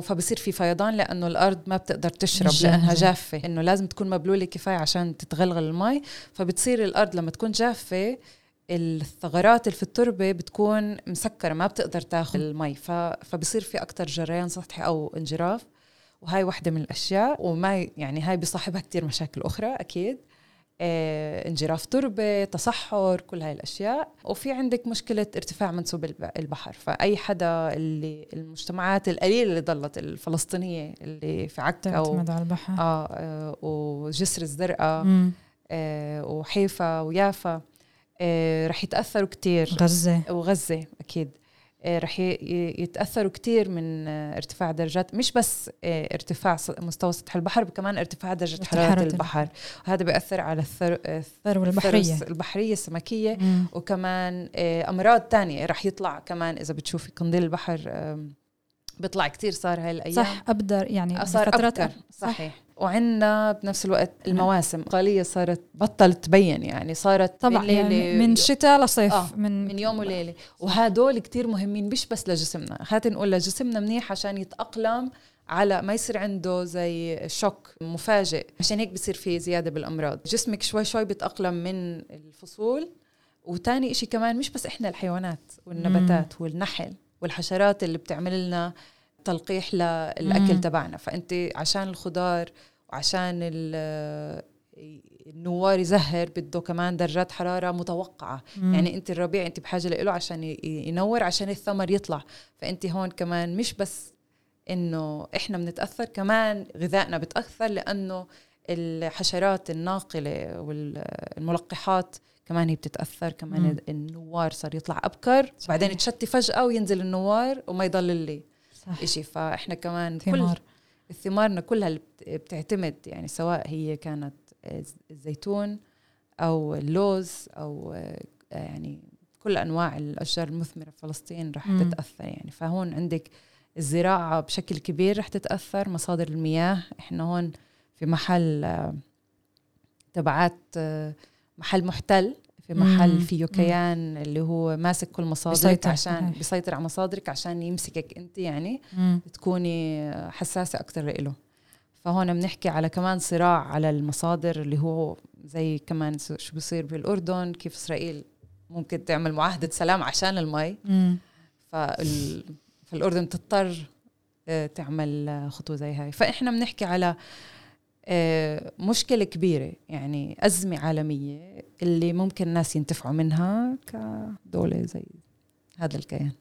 فبصير في فيضان لأنه الأرض ما بتقدر تشرب مش لأنها جاهزة. جافة. إنه لازم تكون مبلولة كفاية عشان تتغلغل المي. فبتصير الأرض لما تكون جافة الثغرات اللي في التربة بتكون مسكرة ما بتقدر تاخذ المي. ف... فبصير في أكثر جريان سطحي أو انجراف. وهاي واحدة من الأشياء. وما يعني هاي بصاحبها كتير مشاكل أخرى أكيد. انجراف تربة تصحر كل هاي الأشياء. وفي عندك مشكلة ارتفاع منسوب الب- البحر. فأي حدا اللي المجتمعات القليلة اللي ضلت الفلسطينية اللي في عكا و... تعتمد على البحر. آه آه، وجسر الزرقاء. آه وحيفا ويافا آه رح يتأثروا كتير. غزة. وغزة أكيد. آه، رح ي- ي- يتأثروا كتير من آه، ارتفاع درجات مش بس آه، ارتفاع مستوى سطح البحر كمان ارتفاع حرارة حرارة البحر. وهذا بيأثر على الثر... آه، الثروة الثروة البحرية. البحرية السمكية مم. وكمان آه، أمراض تانية رح يطلع كمان إذا بتشوفي قنديل البحر بيطلع كتير صار هاي الأيام. صح أبدر يعني صار بفترات أبكر أب- صح. صحيح. وعندنا بنفس الوقت المواسم. قالية صارت بطلت تبين يعني صارت طبعا من يعني من شتاء لصيف آه، من من يوم وليلة. وهدول كتير مهمين مش بس لجسمنا. هات نقول لجسمنا منيح عشان يتأقلم على ما يصير عنده زي شوك مفاجئ. عشان هيك بصير في زيادة بالأمراض. جسمك شوي شوي بيتأقلم من الفصول. وتاني إشي كمان مش بس إحنا الحيوانات والنباتات والنحل والحشرات اللي بتعمل لنا تلقيح للأكل مم. تبعنا فأنت عشان الخضار وعشان ال- النوار يزهر بده كمان درجات حرارة متوقعة مم. يعني أنت الربيع أنت بحاجة له عشان ينور عشان الثمر يطلع فأنت هون كمان مش بس إنه إحنا بنتأثر كمان غذائنا بتأثر لأنه الحشرات الناقلة والملقحات كمان هي بتتأثر كمان مم. النوار صار يطلع أبكر صحيح. بعدين تشتي فجأة وينزل النوار وما يضل اللي صح. إشي. فإحنا كمان كل ثمار ثمارنا كلها بتعتمد يعني سواء هي كانت الزيتون أو اللوز أو آه، يعني كل أنواع الأشجار المثمرة في فلسطين رح مم. تتأثر يعني. فهون عندك الزراعة بشكل كبير رح تتأثر مصادر المياه. إحنا هون في محل آه، تبعات آه، محل محتل. في محل مم. فيه كيان اللي هو ماسك كل مصادرك بيسيطر، عشان. بيسيطر على مصادرك عشان يمسكك انت يعني مم. تكوني حساسة أكثر له فهون بنحكي على كمان صراع على المصادر اللي هو زي كمان شو بصير بالأردن كيف إسرائيل ممكن تعمل معاهدة سلام عشان المي مم. فال... فالأردن تضطر آه، تعمل خطوة زي هاي فإحنا بنحكي على آه، مشكلة كبيرة يعني أزمة عالمية اللي ممكن الناس ينتفعوا منها كدولة زي هذا الكيان.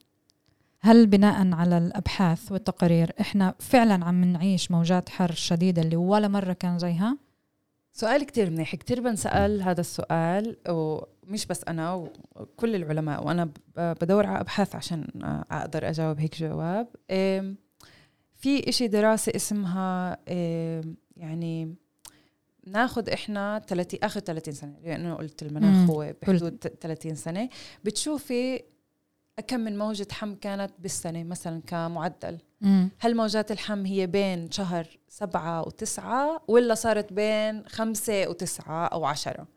هل بناء على الأبحاث والتقارير إحنا فعلا عم نعيش موجات حر شديدة اللي ولا مرة كان زيها؟ سؤال كتير منيح كتير بنسأل هذا السؤال ومش بس أنا وكل العلماء وأنا بدور على أبحاث عشان أقدر أجاوب هيك جواب. في إشي دراسة اسمها يعني ناخد إحنا 30 آخر 30 سنة لأنه قلت مم. المناخ هو بحدود 30 سنة بتشوفي كم من موجة حم كانت بالسنة مثلا كمعدل مم. هل موجات الحم هي بين شهر سبعة وتسعة ولا صارت بين خمسة وتسعة أو عشرة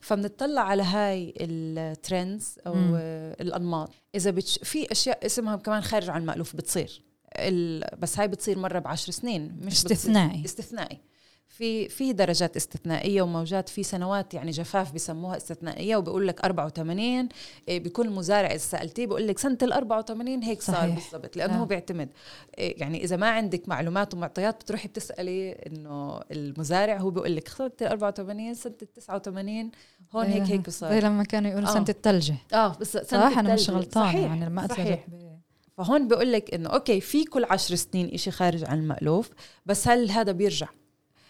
فبنطلع على هاي الترندز أو مم. الأنماط إذا بتش... في أشياء اسمها كمان خارج عن المألوف بتصير ال... بس هاي بتصير مرة بعشر سنين مش بتصير- استثنائي. استثنائي في في درجات استثنائية وموجات في سنوات يعني جفاف بسموها استثنائية وبيقول لك 84 إيه، بكل مزارع إذا سألتيه بيقول لك سنة ال 84 هيك صار صحيح. بالضبط لأنه نعم. هو بيعتمد إيه، يعني إذا ما عندك معلومات ومعطيات بتروحي بتسألي إنه المزارع هو بيقول لك سنة ال 84 سنة ال 89 هون هيك هيك زي صار لما كانوا يقولوا آه. سنه الثلجه آه بس سنة صح أنا مش صحيح. يعني لما صحيح. فهون بيقول لك إنه أوكي في كل عشر سنين إشي خارج عن المألوف بس هل هذا بيرجع؟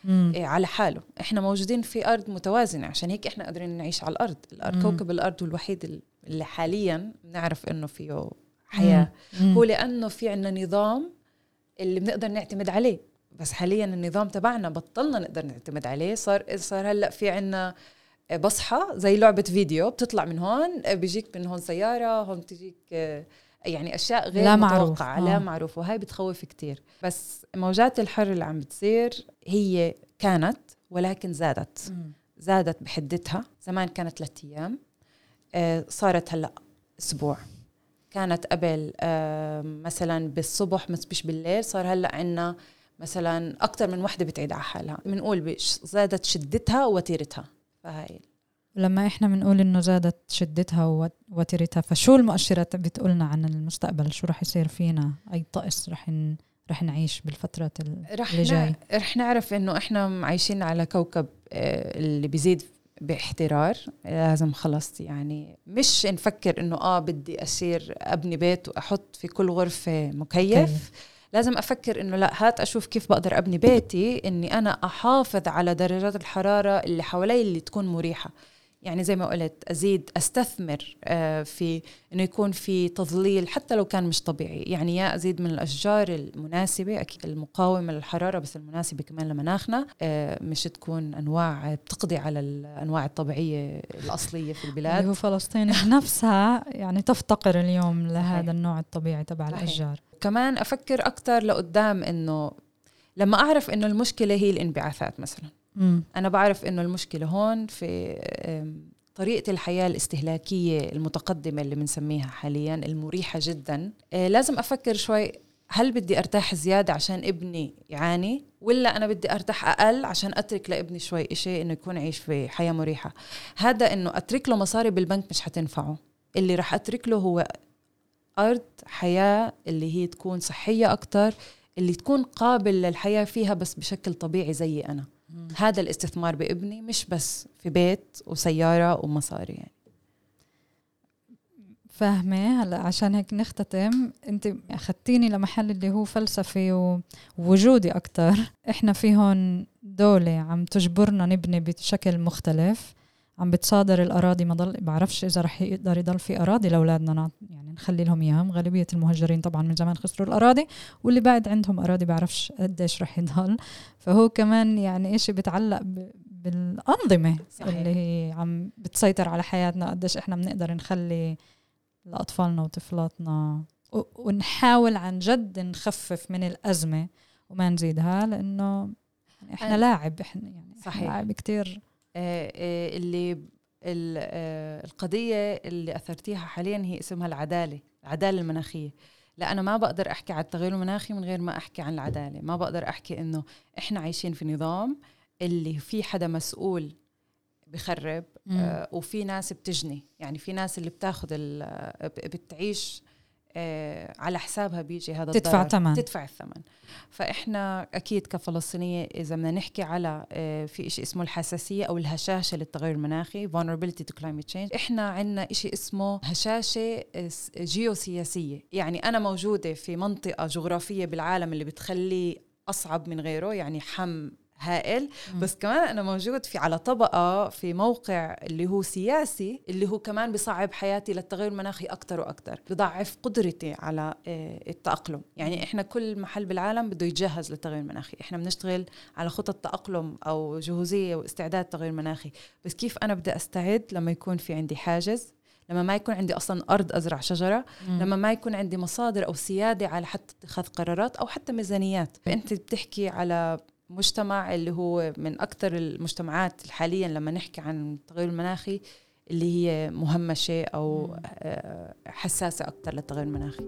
مم. إيه، على حاله. إحنا موجودين في أرض متوازنة عشان هيك إحنا قادرين نعيش على الأرض. الأرض مم. كوكب الأرض هو الوحيد اللي حاليا بنعرف إنه فيه حياة. مم. هو لأنه في عنا نظام اللي بنقدر نعتمد عليه. بس حاليا النظام تبعنا بطلنا نقدر نعتمد عليه. صار صار هلأ في عنا بصحى زي لعبة فيديو بتطلع من هون بيجيك من هون سيارة هون تجيك آه، يعني أشياء غير لا معروف. متوقعة آه. لا معروف وهي بتخوف كتير. بس موجات الحر اللي عم بتصير هي كانت ولكن زادت. مم. زادت بحدتها. زمان كانت ثلاثة أيام. آه، صارت هلأ أسبوع. كانت قبل آه، مثلا بالصبح مش بالليل صار هلأ عنا مثلا أكثر من وحدة بتعيد على حالها. بنقول زادت شدتها ووتيرتها. فهاي. لما إحنا بنقول إنه زادت شدتها ووت- وترتها فشو المؤشرات بتقولنا عن المستقبل؟ شو رح يصير فينا؟ أي طقس رح ن... رح نعيش رح اللي جاي؟ رح نعرف إنه إحنا عايشين على كوكب آه، اللي بيزيد باحترار لازم خلص يعني. مش نفكر إنه آه بدي أصير أبني بيت وأحط في كل غرفة مكيف. مكيف. لازم أفكر إنه لا هات أشوف كيف بقدر أبني بيتي إني أنا أحافظ على درجات الحرارة اللي حوالي اللي تكون مريحة. يعني زي ما قلت أزيد أستثمر آه، في إنه يكون في تظليل حتى لو كان مش طبيعي يعني يا أزيد من الأشجار المناسبة أكيد المقاومة للحرارة بس المناسبة كمان لمناخنا آه، مش تكون أنواع بتقضي على الأنواع الطبيعية الأصلية في اللي البلاد هو فلسطين نفسها يعني تفتقر اليوم لهذا. النوع الطبيعي تبع. الأشجار كمان أفكر أكثر لقدام إنه لما أعرف إنه المشكلة هي الانبعاثات مثلا مم. أنا بعرف إنه المشكلة هون في طريقة الحياة الاستهلاكية المتقدمة اللي بنسميها حاليا المريحة جدا. آه، لازم أفكر شوي هل بدي أرتاح زيادة عشان ابني يعاني ولا أنا بدي أرتاح أقل عشان أترك لابني شوي إشي إنه يكون يعيش في حياة مريحة؟ هذا إنه أترك له مصاري بالبنك مش حتنفعه. اللي رح أترك له هو أرض حياة اللي هي تكون صحية أكتر اللي تكون قابل للحياة فيها بس بشكل طبيعي زي هذا الاستثمار بابني مش بس في بيت وسيارة ومصاري يعني. فاهمة؟ هلأ عشان هيك نختتم انت أخذتيني لمحل اللي هو فلسفي ووجودي أكتر. إحنا في هون دولة عم تجبرنا نبني بشكل مختلف. عم بتصادر الأراضي ما ضل بعرفش إذا رح يقدر يضل في أراضي لأولادنا نعط- يعني نخلي لهم إياهم غالبية المهجرين طبعا من زمان خسروا الأراضي واللي بعد عندهم أراضي بعرفش قديش رح يضل فهو كمان يعني إشي بتعلق بالأنظمة صحيح. اللي هي عم بتسيطر على حياتنا قديش إحنا بنقدر نخلي لأطفالنا وطفلاتنا ونحاول عن جد نخفف من الأزمة وما نزيدها لأنه إحنا أنا- لاعب إحنا يعني صحيح. إحنا لاعب آه، اللي ال- آه، القضية اللي أثرتيها حاليا هي اسمها العدالة العدالة المناخية. لا أنا ما بقدر أحكي عن التغير المناخي من غير ما أحكي عن العدالة. ما بقدر أحكي إنه إحنا عايشين في نظام اللي في حدا مسؤول بخرب آه، وفي ناس بتجني. يعني في ناس اللي بتاخذ بتعيش آه، على حسابها بيجي هذا تدفع الضرر. ثمن. تدفع الثمن فإحنا أكيد كفلسطينية إذا بدنا نحكي على آه، في شيء اسمه الحساسية أو الهشاشة للتغير المناخي vulnerability to climate change إحنا عندنا شيء اسمه هشاشة اس- جيوسياسية يعني أنا موجودة في منطقة جغرافية بالعالم اللي بتخلي أصعب من غيره يعني حم هائل. بس كمان أنا موجود في على طبقة في موقع اللي هو سياسي اللي هو كمان بصعب حياتي للتغير المناخي أكثر وأكثر بضعف قدرتي على آه، التأقلم. يعني إحنا كل محل بالعالم بده يتجهز للتغير المناخي. إحنا بنشتغل على خطط تأقلم أو جهوزية واستعداد تغير مناخي. بس كيف أنا بدي أستعد لما يكون في عندي حاجز؟ لما ما يكون عندي أصلا أرض أزرع شجرة. لما ما يكون عندي مصادر أو سيادة على حتى اتخاذ قرارات أو حتى ميزانيات. فأنت بتحكي على مجتمع اللي هو من أكثر المجتمعات حاليا لما نحكي عن التغير المناخي اللي هي مهمشه أو آه، حساسة أكثر للتغير المناخي.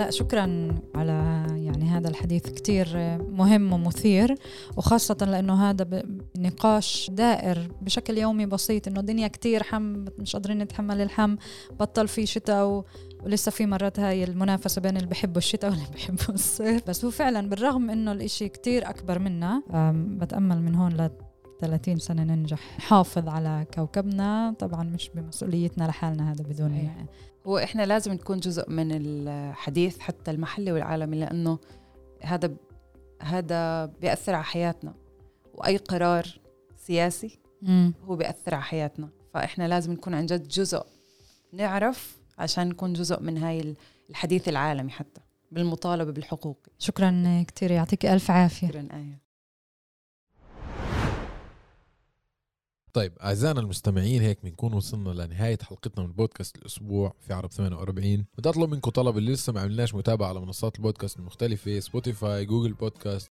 لا شكرا على يعني هذا الحديث كتير مهم ومثير وخاصة لأنه هذا نقاش دائر بشكل يومي بسيط إنه الدنيا كتير حم مش قادرين نتحمل الحم بطل في شتاء و... ولسه في مرات هاي المنافسة بين اللي بحبوا الشتاء واللي بحبوا الصيف. بس هو فعلا بالرغم إنه الإشي كتير أكبر منا أم، بتأمل من هون ل 30 سنة ننجح. نحافظ على كوكبنا طبعا مش بمسؤوليتنا لحالنا هذا بدون صحيح. هو إحنا لازم نكون جزء من الحديث حتى المحلي والعالمي لأنه هذا هذا بيأثر على حياتنا. وأي قرار سياسي مم. هو بيأثر على حياتنا. فإحنا لازم نكون عن جد جزء نعرف عشان نكون جزء من هاي الحديث العالمي حتى بالمطالبة بالحقوق. شكرا كتير يعطيك ألف عافية. شكرا آية. طيب أعزائنا المستمعين هيك بنكون وصلنا لنهاية حلقتنا من بودكاست الأسبوع في عرب 48 بدي أطلب منكم طلب اللي لسه ما عملناش متابعة على منصات البودكاست المختلفة Spotify Google Podcasts